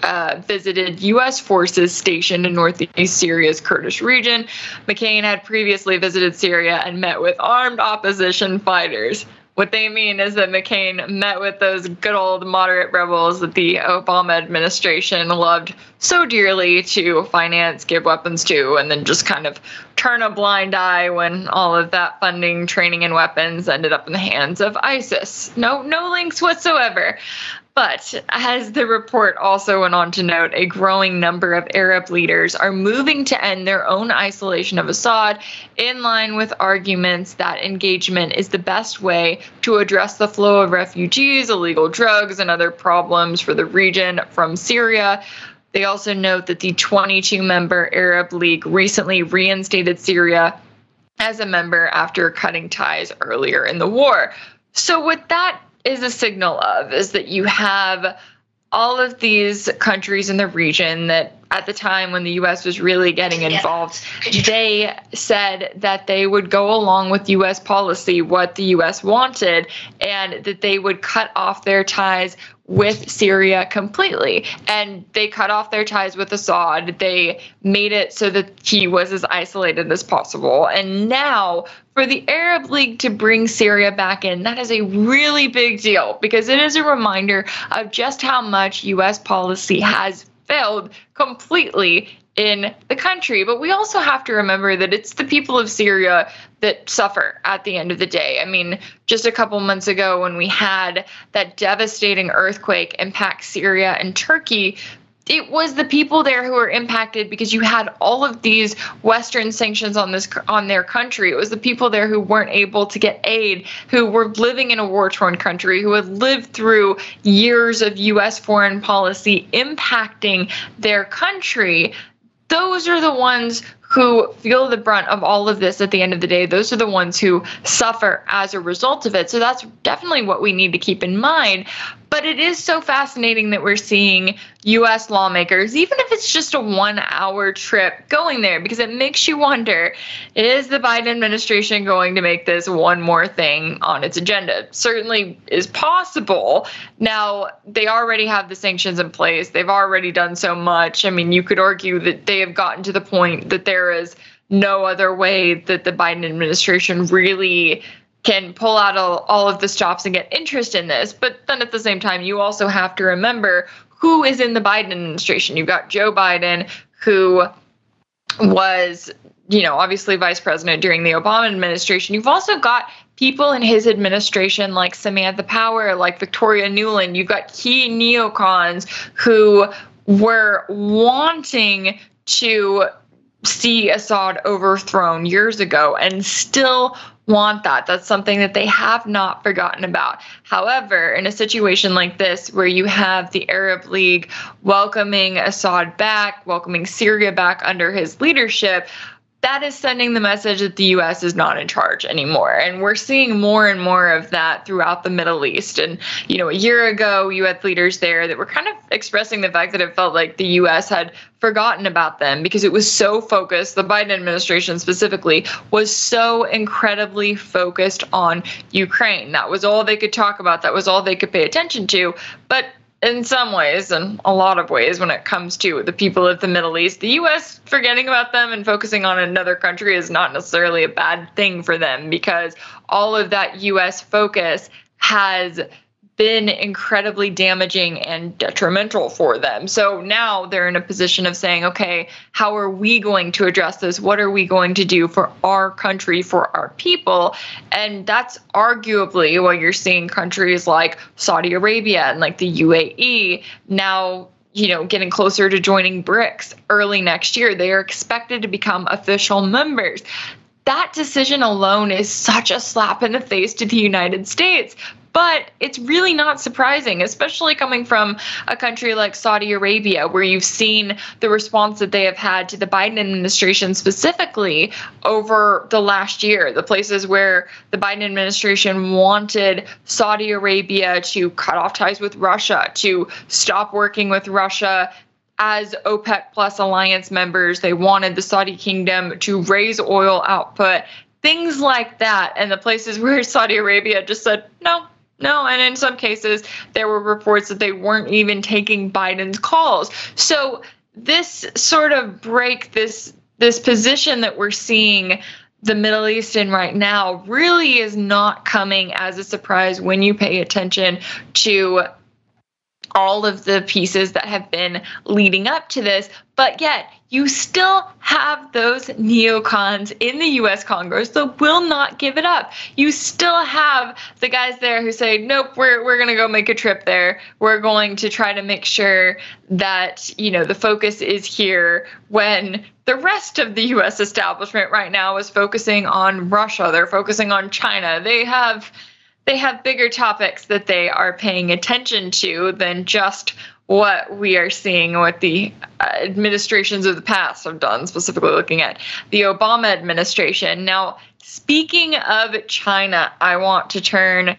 uh, visited U.S. forces stationed in northeast Syria's Kurdish region. McCain had previously visited Syria and met with armed opposition fighters. What they mean is that McCain met with those good old moderate rebels that the Obama administration loved so dearly to finance, give weapons to, and then just kind of turn a blind eye when all of that funding, training, and weapons ended up in the hands of ISIS. No, no links whatsoever. But as the report also went on to note, a growing number of Arab leaders are moving to end their own isolation of Assad in line with arguments that engagement is the best way to address the flow of refugees, illegal drugs, and other problems for the region from Syria. They also note that the 22 member Arab League recently reinstated Syria as a member after cutting ties earlier in the war. So, what that is a signal of is that you have all of these countries in the region that at the time when the US was really getting involved, they said that they would go along with US policy, what the US wanted, and that they would cut off their ties with Syria completely. And they cut off their ties with Assad. They made it so that he was as isolated as possible. And now, for the Arab League to bring Syria back in, that is a really big deal because it is a reminder of just how much US policy has failed completely in the country. But we also have to remember that it's the people of Syria that suffer at the end of the day. I mean, just a couple months ago, when we had that devastating earthquake impact Syria and Turkey, it was the people there who were impacted because you had all of these western sanctions on this on their country it was the people there who weren't able to get aid who were living in a war torn country who had lived through years of US foreign policy impacting their country those are the ones who feel the brunt of all of this at the end of the day. Those are the ones who suffer as a result of it. So that's definitely what we need to keep in mind. But it is so fascinating that we're seeing US lawmakers, even if it's just a one hour trip, going there because it makes you wonder is the Biden administration going to make this one more thing on its agenda? Certainly is possible. Now, they already have the sanctions in place, they've already done so much. I mean, you could argue that they have gotten to the point that there is no other way that the Biden administration really can pull out all, all of the stops and get interest in this. But then at the same time, you also have to remember who is in the Biden administration. You've got Joe Biden, who was, you know, obviously vice president during the Obama administration. You've also got people in his administration like Samantha Power, like Victoria Nuland. You've got key neocons who were wanting to see Assad overthrown years ago and still want that. That's something that they have not forgotten about. However, in a situation like this, where you have the Arab League welcoming Assad back, welcoming Syria back under his leadership, that is sending the message that the US is not in charge anymore. And we're seeing more and more of that throughout the Middle East. And, you know, a year ago, you had leaders there that were kind of expressing the fact that it felt like the US had forgotten about them because it was so focused, the Biden administration specifically was so incredibly focused on Ukraine. That was all they could talk about, that was all they could pay attention to. But in some ways and a lot of ways when it comes to the people of the Middle East. The US forgetting about them and focusing on another country is not necessarily a bad thing for them because all of that US focus has been incredibly damaging and detrimental for them. So now they're in a position of saying, okay, how are we going to address this? What are we going to do for our country, for our people? And that's arguably what you're seeing countries like Saudi Arabia and like the UAE now you know, getting closer to joining BRICS early next year. They are expected to become official members that decision alone is such a slap in the face to the United States but it's really not surprising, especially coming from a country like Saudi Arabia, where you've seen the response that they have had to the Biden administration specifically over the last year. The places where the Biden administration wanted Saudi Arabia to cut off ties with Russia, to stop working with Russia as OPEC plus alliance members. They wanted the Saudi kingdom to raise oil output, things like that. And the places where Saudi Arabia just said, no, no, and in some cases, there were reports that they weren't even taking Biden's calls. So this sort of break, this this position that we're seeing the Middle East in right now, really is not coming as a surprise when you pay attention to all of the pieces that have been leading up to this, but yet you still have those neocons in the US Congress that will not give it up. You still have the guys there who say, nope, we're, we're going to go make a trip there. We're going to try to make sure that, you know, the focus is here when the rest of the US establishment right now is focusing on Russia. They're focusing on China. They have they have bigger topics that they are paying attention to than just what we are seeing, what the uh, administrations of the past have done, specifically looking at the Obama administration. Now, speaking of China, I want to turn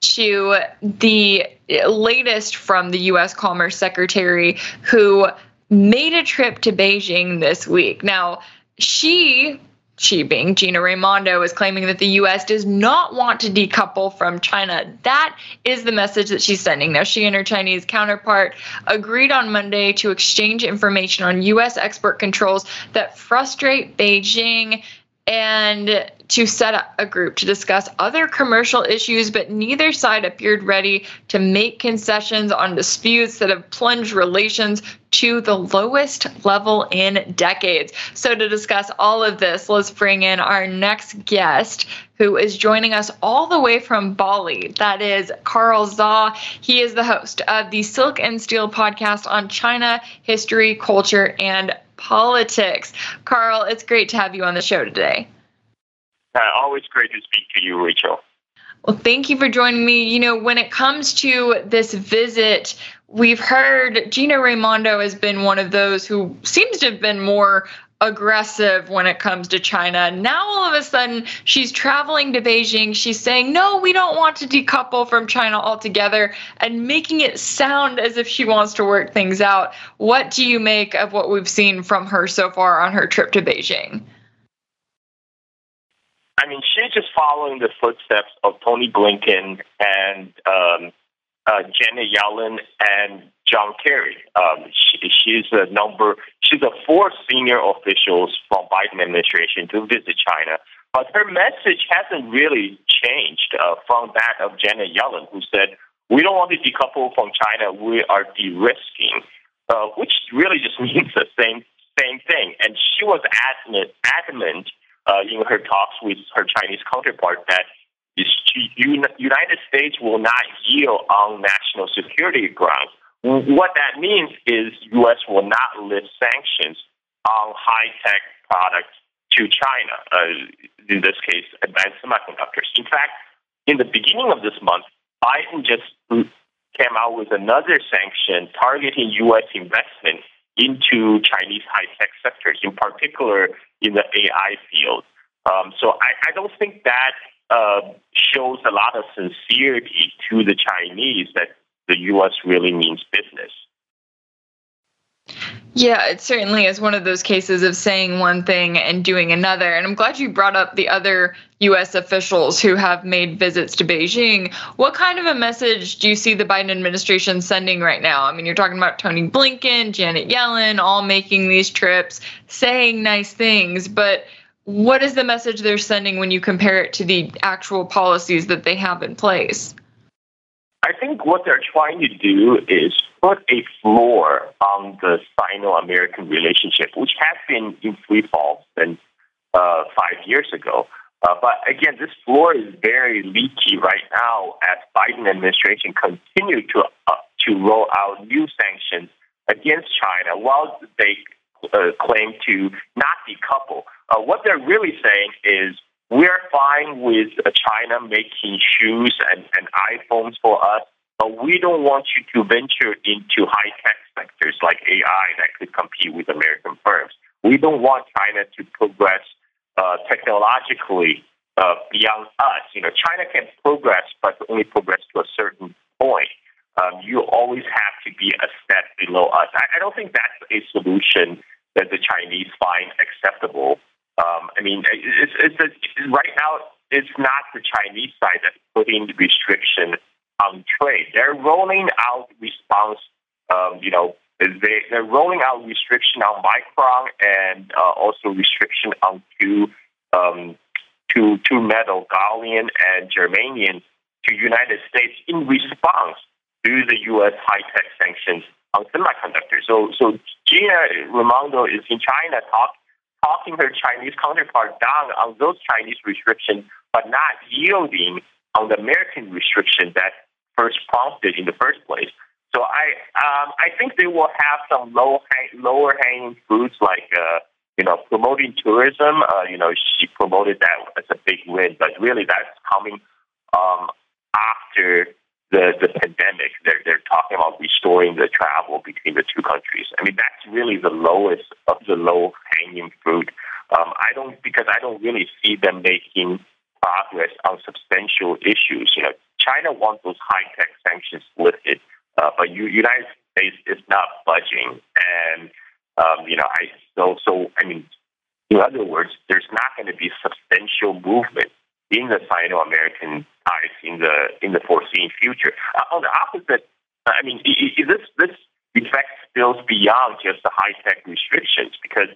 to the latest from the US Commerce Secretary who made a trip to Beijing this week. Now, she she being Gina Raimondo is claiming that the US does not want to decouple from China. That is the message that she's sending. Now, she and her Chinese counterpart agreed on Monday to exchange information on US export controls that frustrate Beijing and to set up a group to discuss other commercial issues, but neither side appeared ready to make concessions on disputes that have plunged relations to the lowest level in decades. So, to discuss all of this, let's bring in our next guest, who is joining us all the way from Bali. That is Carl Zha. He is the host of the Silk and Steel podcast on China, history, culture, and politics. Carl, it's great to have you on the show today. Uh, always great to speak to you, Rachel. Well, thank you for joining me. You know, when it comes to this visit, we've heard Gina Raimondo has been one of those who seems to have been more aggressive when it comes to China. Now all of a sudden she's traveling to Beijing. She's saying, "No, we don't want to decouple from China altogether," and making it sound as if she wants to work things out. What do you make of what we've seen from her so far on her trip to Beijing? I mean, she's just following the footsteps of Tony Blinken and um, uh, Janet Yellen and John Kerry. Um, she, she's a number. She's a fourth senior officials from Biden administration to visit China. But her message hasn't really changed uh, from that of Janet Yellen, who said, "We don't want to decouple from China. We are de-risking," uh, which really just means the same same thing. And she was adamant, adamant uh, in her talks with her Chinese counterpart that the United States will not yield on national security grounds. What that means is U.S. will not lift sanctions on high-tech products to China, uh, in this case, advanced semiconductors. In fact, in the beginning of this month, Biden just came out with another sanction targeting U.S. investment into Chinese high-tech sectors, in particular in the AI field. Um, so I, I, don't think that uh, shows a lot of sincerity to the Chinese that the U.S. really means business. Yeah, it certainly is one of those cases of saying one thing and doing another. And I'm glad you brought up the other U.S. officials who have made visits to Beijing. What kind of a message do you see the Biden administration sending right now? I mean, you're talking about Tony Blinken, Janet Yellen, all making these trips, saying nice things, but what is the message they're sending when you compare it to the actual policies that they have in place? I think what they're trying to do is put a floor on the Sino-American relationship, which has been in free fall since uh, five years ago. Uh, but again, this floor is very leaky right now as Biden administration continue to uh, to roll out new sanctions against China while they uh, claim to not decouple. Uh, what they're really saying is we're fine with uh, China making shoes and, and iPhones for us, but we don't want you to venture into high tech sectors like AI that could compete with American firms. We don't want China to progress uh, technologically uh, beyond us. You know, China can progress, but only progress to a certain point. Um, you always have to be a step below us. I, I don't think that's a solution that the Chinese find acceptable. Um, I mean, it's, it's, it's, right now it's not the Chinese side that's putting the restriction on trade. They're rolling out response. Um, you know, they, they're rolling out restriction on Micron and uh, also restriction on two um, two two metal gallium and germanium to United States in response to the U.S. high tech sanctions on semiconductors. So, so Gina Raimondo is in China talk, talking her Chinese counterpart down on those Chinese restrictions, but not yielding on the American restriction that first prompted in the first place. So I um, I think they will have some low hang, lower hanging fruits like uh, you know promoting tourism. Uh, you know she promoted that as a big win, but really that's coming um, after the the pandemic. They're they're talking about restoring the travel between the two countries. I mean that's really the lowest of the low hanging fruit. Um, I don't because I don't really see them making progress on substantial issues. You know, China wants those high tech sanctions lifted, uh, but you, United States is not budging. And um, you know, I so so I mean, in other words, there's not going to be substantial movement in the Sino-American ties in the in the foreseen future. Uh, on the opposite, I mean, this this effect spills beyond just the high tech restrictions because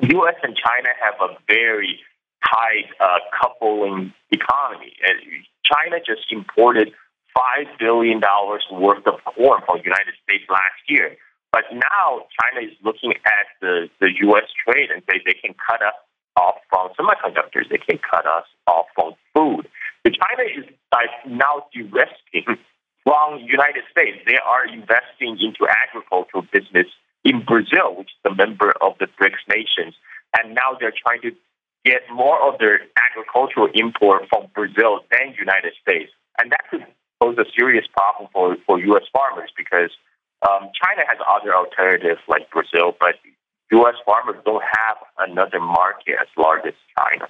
U.S. and China have a very tight uh, coupling economy. And China just imported five billion dollars worth of corn from the United States last year. But now China is looking at the, the U.S. trade and say they can cut us off from semiconductors, they can cut us off from food. China is like now de-risking from United States. They are investing into agricultural business in Brazil, which is a member of the BRICS nations, and now they're trying to get more of their agricultural import from Brazil than United States. And that could pose a serious problem for, for U.S. farmers because um, China has other alternatives like Brazil, but U.S. farmers don't have another market as large as China.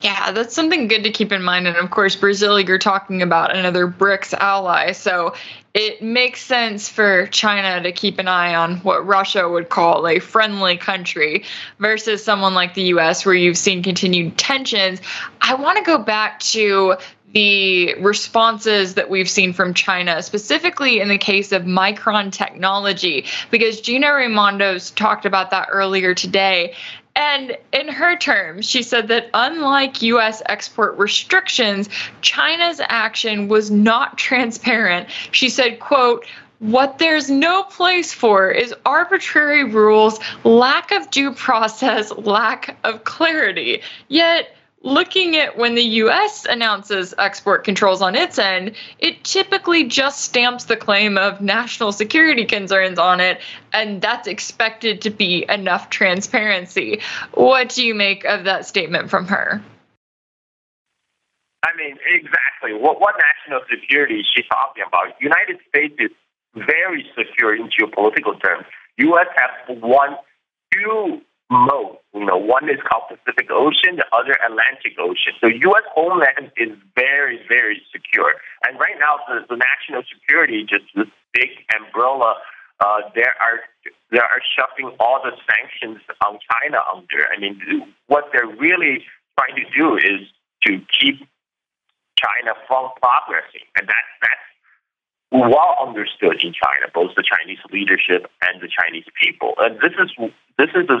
Yeah, that's something good to keep in mind. And of course, Brazil, you're talking about another BRICS ally. So it makes sense for China to keep an eye on what Russia would call a friendly country versus someone like the US, where you've seen continued tensions. I want to go back to the responses that we've seen from China, specifically in the case of Micron technology, because Gina Raimondo's talked about that earlier today. And in her terms, she said that unlike US export restrictions, China's action was not transparent. She said, quote, what there's no place for is arbitrary rules, lack of due process, lack of clarity. Yet, looking at when the US announces export controls on its end, it typically just stamps the claim of national security concerns on it, and that's expected to be enough transparency. What do you make of that statement from her? I mean, exactly. What, what national security is she talking about? United States is very secure in geopolitical terms. U.S. has one, two mode. You know, one is called Pacific Ocean, the other Atlantic Ocean. So U.S. homeland is very, very secure. And right now, the, the national security, just this big umbrella, uh, there are they are shoving all the sanctions on China under. I mean, what they're really trying to do is to keep China from progressing, and that's that's well understood in China, both the Chinese leadership and the Chinese people. And this is this is a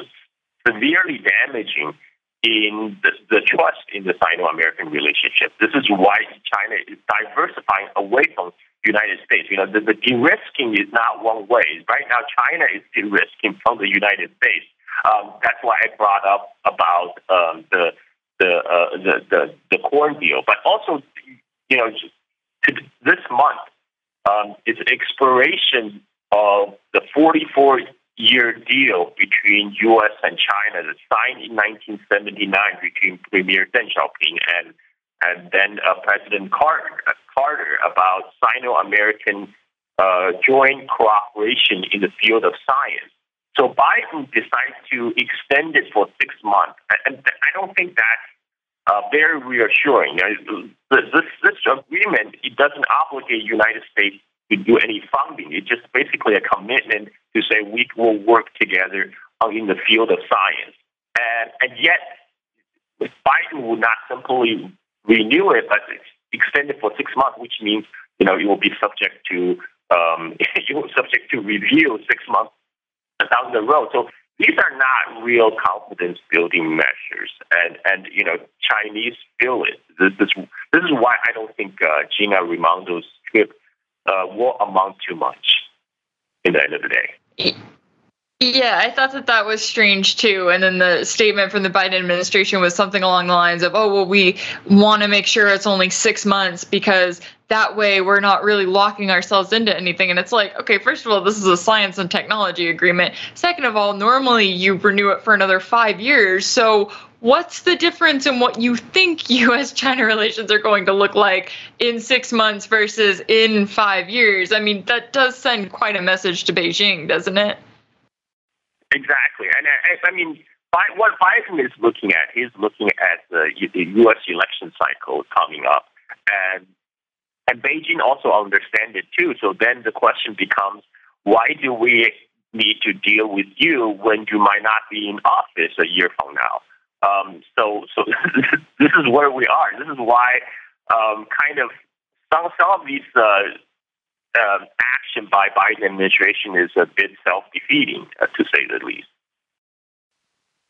severely damaging in the, the trust in the Sino-American relationship. This is why China is diversifying away from the United States. You know, the, the de-risking is not one way. Right now, China is de-risking from the United States. Um, that's why I brought up about um, the the, uh, the the the corn deal, but also, you know, this month um, is expiration of the 44 year deal between U.S. and China that signed in 1979 between Premier Deng Xiaoping and and then uh, President Carter, uh, Carter about Sino-American uh, joint cooperation in the field of science. So Biden decided to extend it for six months, and I don't think that's uh, very reassuring. This, this agreement it doesn't obligate United States to do any funding. It's just basically a commitment to say we will work together in the field of science. And, and yet, Biden will not simply renew it, but extend it for six months, which means you know it will be subject to um, it will subject to review six months down the road. So these are not real confidence building measures, and and you know Chinese feel it. This is this is why I don't think uh, Gina Raimondo's trip uh, will amount to much in the end of the day. Yeah, I thought that that was strange too. And then the statement from the Biden administration was something along the lines of, oh, well, we want to make sure it's only six months because that way we're not really locking ourselves into anything. And it's like, okay, first of all, this is a science and technology agreement. Second of all, normally you renew it for another five years. So what's the difference in what you think US China relations are going to look like in six months versus in five years? I mean, that does send quite a message to Beijing, doesn't it? Exactly, and uh, I, I mean, what Biden is looking at, he's looking at the, the U.S. election cycle coming up, and and Beijing also understands it too. So then the question becomes, why do we need to deal with you when you might not be in office a year from now? Um, so so this is where we are. This is why um, kind of some some of these. Uh, um, action by Biden administration is a bit self-defeating, uh, to say the least.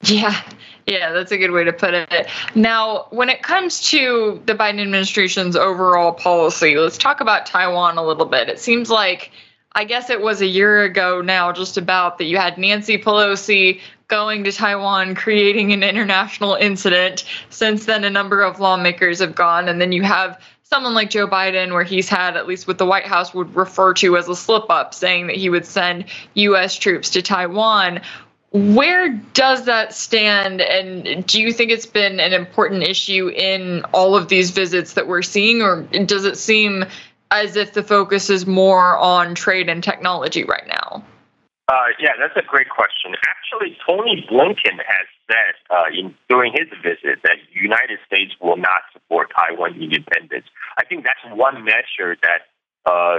Yeah, yeah, that's a good way to put it. Now, when it comes to the Biden administration's overall policy, let's talk about Taiwan a little bit. It seems like, I guess it was a year ago now, just about that you had Nancy Pelosi going to Taiwan, creating an international incident. Since then, a number of lawmakers have gone, and then you have someone like Joe Biden, where he's had, at least what the White House would refer to as a slip up, saying that he would send U.S. troops to Taiwan. Where does that stand? And do you think it's been an important issue in all of these visits that we're seeing, or does it seem as if the focus is more on trade and technology right now? Uh, yeah, that's a great question. Actually, Tony Blinken has said uh, in, during his visit that the United States will not support Taiwan independence. I think that's one measure that uh,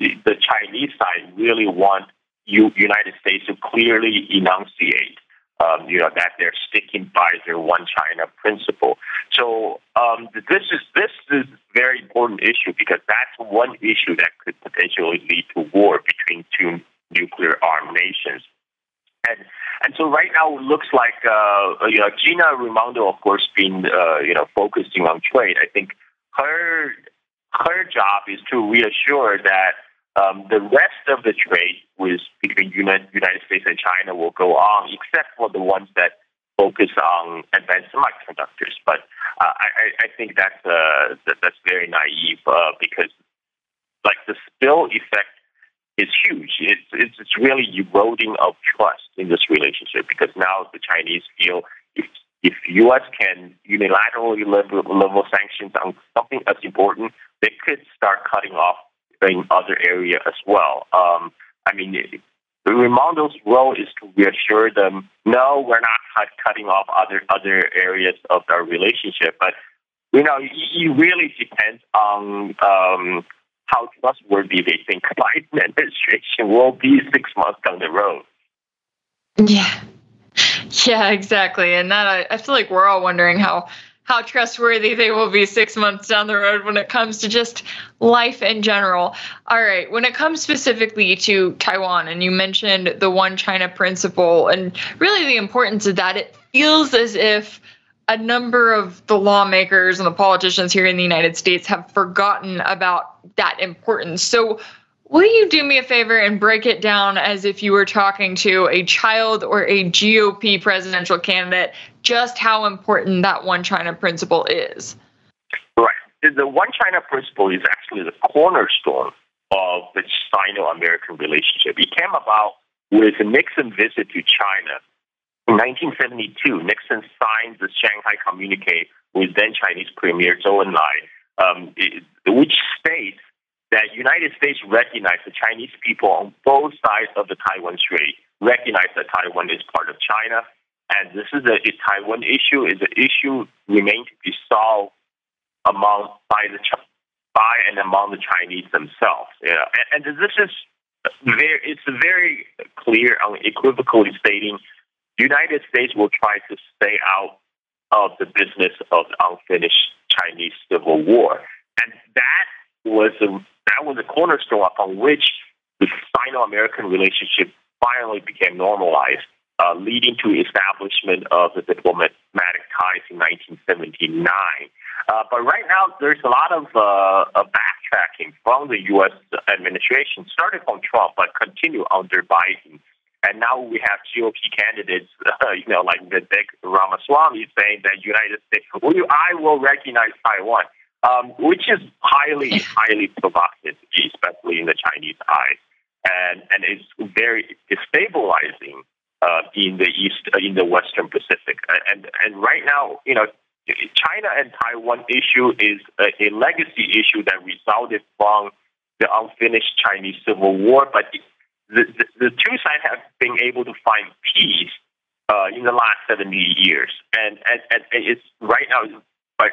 the Chinese side really want U- United States to clearly enunciate. Um, you know that they're sticking by their one China principle. So um, this is this is very important issue because that's one issue that could potentially lead to war between two nuclear armed nations. And and so right now it looks like uh, you know Gina Raimondo, of course, been uh, you know focusing on trade. I think her her job is to reassure that um, the rest of the trade with between United, United States and China will go on, except for the ones that focus on advanced semiconductors. But uh, I, I think that's uh, that, that's very naive uh, because like the spill effect is huge. It's, it's, it's really eroding of trust in this relationship because now the Chinese feel if if U.S. can unilaterally level, level sanctions on something as important, they could start cutting off in other area as well. Um, I mean, Raimondo's role is to reassure them, no, we're not cut, cutting off other other areas of our relationship, but you know, it, it really depends on um, how trustworthy they think Biden administration will be six months down the road. Yeah. Yeah, exactly. And that I, I feel like we're all wondering how how trustworthy they will be six months down the road when it comes to just life in general. All right, when it comes specifically to Taiwan, and you mentioned the one China principle, and really the importance of that, it feels as if a number of the lawmakers and the politicians here in the United States have forgotten about that importance. So, will you do me a favor and break it down as if you were talking to a child or a GOP presidential candidate, just how important that one China principle is? Right. The one China principle is actually the cornerstone of the Sino American relationship. It came about with a Nixon visit to China in 1972, Nixon signed the Shanghai Communique with then Chinese Premier Zhou Enlai, um, which states that United States recognize the Chinese people on both sides of the Taiwan Strait, recognize that Taiwan is part of China, and this is a, a Taiwan issue. Is an issue remain to be solved among by the by and among the Chinese themselves. Yeah, and, and this is very it's very clear, unequivocally stating the United States will try to stay out of the business of the unfinished Chinese Civil War, and that was a that was a cornerstone upon which the Sino-American relationship finally became normalized, uh, leading to establishment of the diplomatic ties in 1979. Uh, but right now, there's a lot of uh, backtracking from the U.S. administration started from Trump, but continued under Biden. And now we have GOP candidates, uh, you know, like Vivek Ramaswamy saying that United States, I will recognize Taiwan, um, which is highly, highly provocative, especially in the Chinese eyes, and and it's very destabilizing uh, in the east, uh, in the Western Pacific, and and right now, you know, China and Taiwan issue is a, a legacy issue that resulted from the unfinished Chinese Civil War, but the, the, the two sides have been able to find peace uh, in the last 70 years. And, and, and it's right now, like,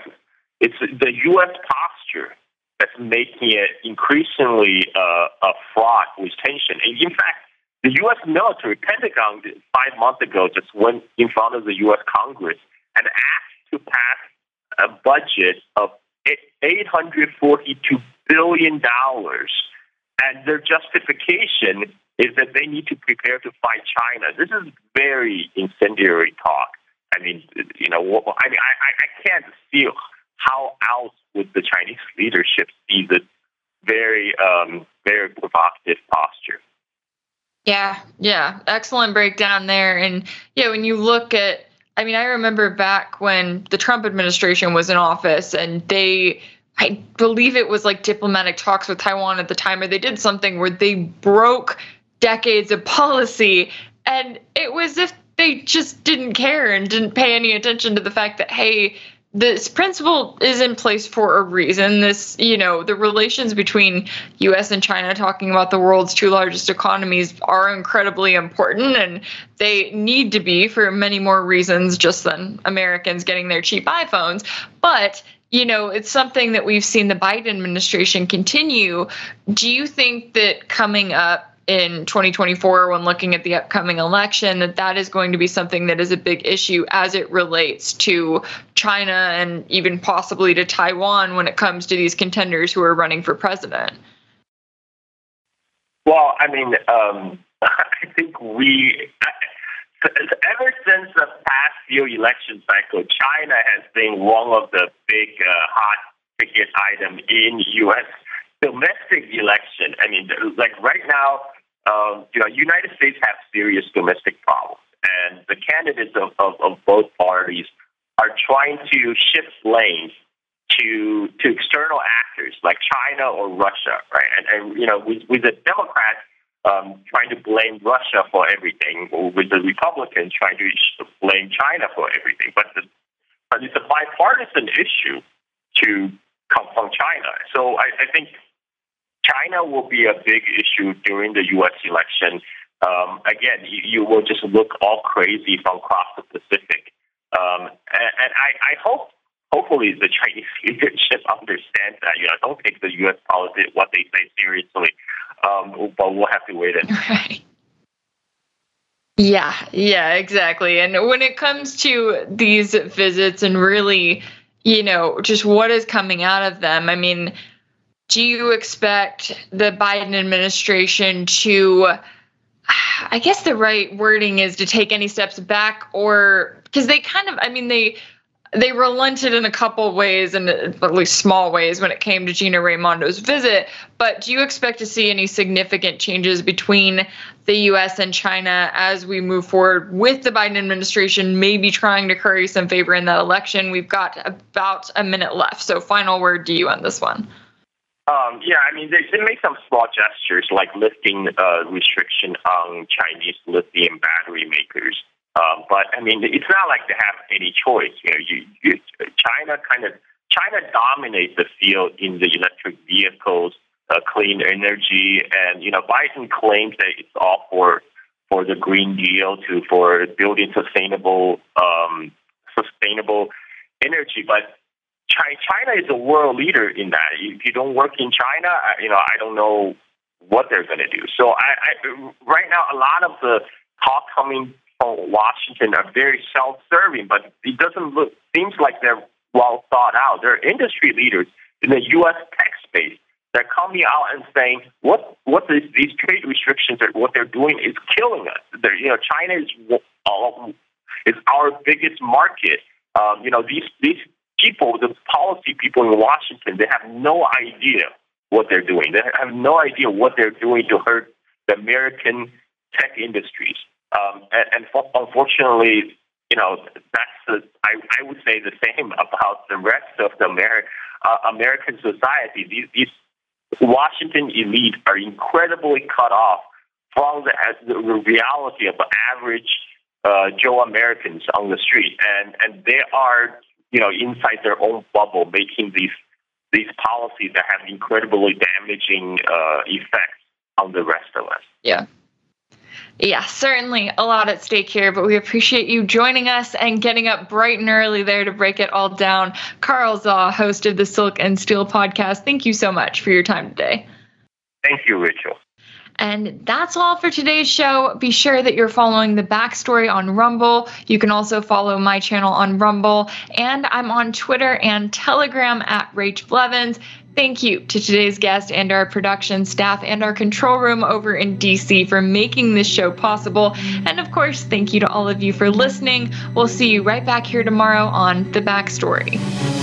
it's the U.S. posture that's making it increasingly uh, a fraught with tension. And in fact, the U.S. military, Pentagon, five months ago, just went in front of the U.S. Congress and asked to pass a budget of $842 billion. And their justification is that they need to prepare to fight China. This is very incendiary talk. I mean, you know, I mean, I, I can't see how else would the Chinese leadership see this very, um, very provocative posture. Yeah, yeah, excellent breakdown there. And yeah, when you look at, I mean, I remember back when the Trump administration was in office and they I believe it was like diplomatic talks with Taiwan at the time, or they did something where they broke decades of policy. And it was if they just didn't care and didn't pay any attention to the fact that, hey, this principle is in place for a reason. This, you know, the relations between US and China, talking about the world's two largest economies, are incredibly important and they need to be for many more reasons just than Americans getting their cheap iPhones. But you know, it's something that we've seen the Biden administration continue. Do you think that coming up in 2024 when looking at the upcoming election that that is going to be something that is a big issue as it relates to China and even possibly to Taiwan when it comes to these contenders who are running for president? Well, I mean, um, I think we, ever since the past few election cycles, China has been one of the big uh, hot ticket item in U.S. domestic election. I mean, like right now, um, you know, United States have serious domestic problems, and the candidates of, of, of both parties are trying to shift blame to to external actors like China or Russia, right? And, and you know, with, with the Democrats um, trying to blame Russia for everything, or with the Republicans trying to blame China for everything. But, the, but it's a bipartisan issue to come from China. So I, I think China will be a big issue during the U.S. election. Um, again, you, you, will just look all crazy from across the Pacific. Um, and, and I, I, hope, hopefully, the Chinese leadership understands that. You know, don't take the U.S. policy, what they say seriously. Um, but we'll have to wait and right. Yeah, yeah, exactly. And when it comes to these visits and really, you know, just what is coming out of them, I mean, do you expect the Biden administration to? I guess the right wording is to take any steps back, or because they kind of, I mean, they they relented in a couple ways and at least small ways when it came to Gina Raimondo's visit. But do you expect to see any significant changes between the US and China as we move forward with the Biden administration, maybe trying to curry some favor in that election? We've got about a minute left. So, final word to you on this one. Um, yeah, I mean, they, they make some small gestures like lifting uh, restriction on Chinese lithium battery makers. Um, but I mean, it's not like they have any choice. You know, you, you, China kind of China dominates the field in the electric vehicles, uh, clean energy, and you know, Biden claims that it's all for for the Green Deal to for building sustainable um, sustainable energy, but China is a world leader in that. If you don't work in China, you know, I don't know what they're going to do. So I, I, right now, a lot of the talk coming from Washington are very self-serving, but it doesn't look seems like they're well thought out. They're industry leaders in the U.S. tech space. They're coming out and saying what what this, these trade restrictions are what they're doing is killing us. They're, you know, China is is our biggest market. Um, you know, these these people, the policy people in Washington, they have no idea what they're doing. They have no idea what they're doing to hurt the American tech industries. Um, and, and for, unfortunately, you know, that's the, I, I would say the same about the rest of the Ameri- uh, American society. These, these Washington elite are incredibly cut off from the, the reality of average uh, Joe Americans on the street, and and they are you know inside their own bubble making these these policies that have incredibly damaging uh, effects on the rest of us. Yeah. Yeah, certainly a lot at stake here, but we appreciate you joining us and getting up bright and early there to break it all down. Carl Zha, host of the Silk and Steel podcast, thank you so much for your time today. Thank you, Rachel. And that's all for today's show. Be sure that you're following the backstory on Rumble. You can also follow my channel on Rumble, and I'm on Twitter and Telegram at Rach Blevins. Thank you to today's guest and our production staff and our control room over in DC for making this show possible. And of course, thank you to all of you for listening. We'll see you right back here tomorrow on The Backstory.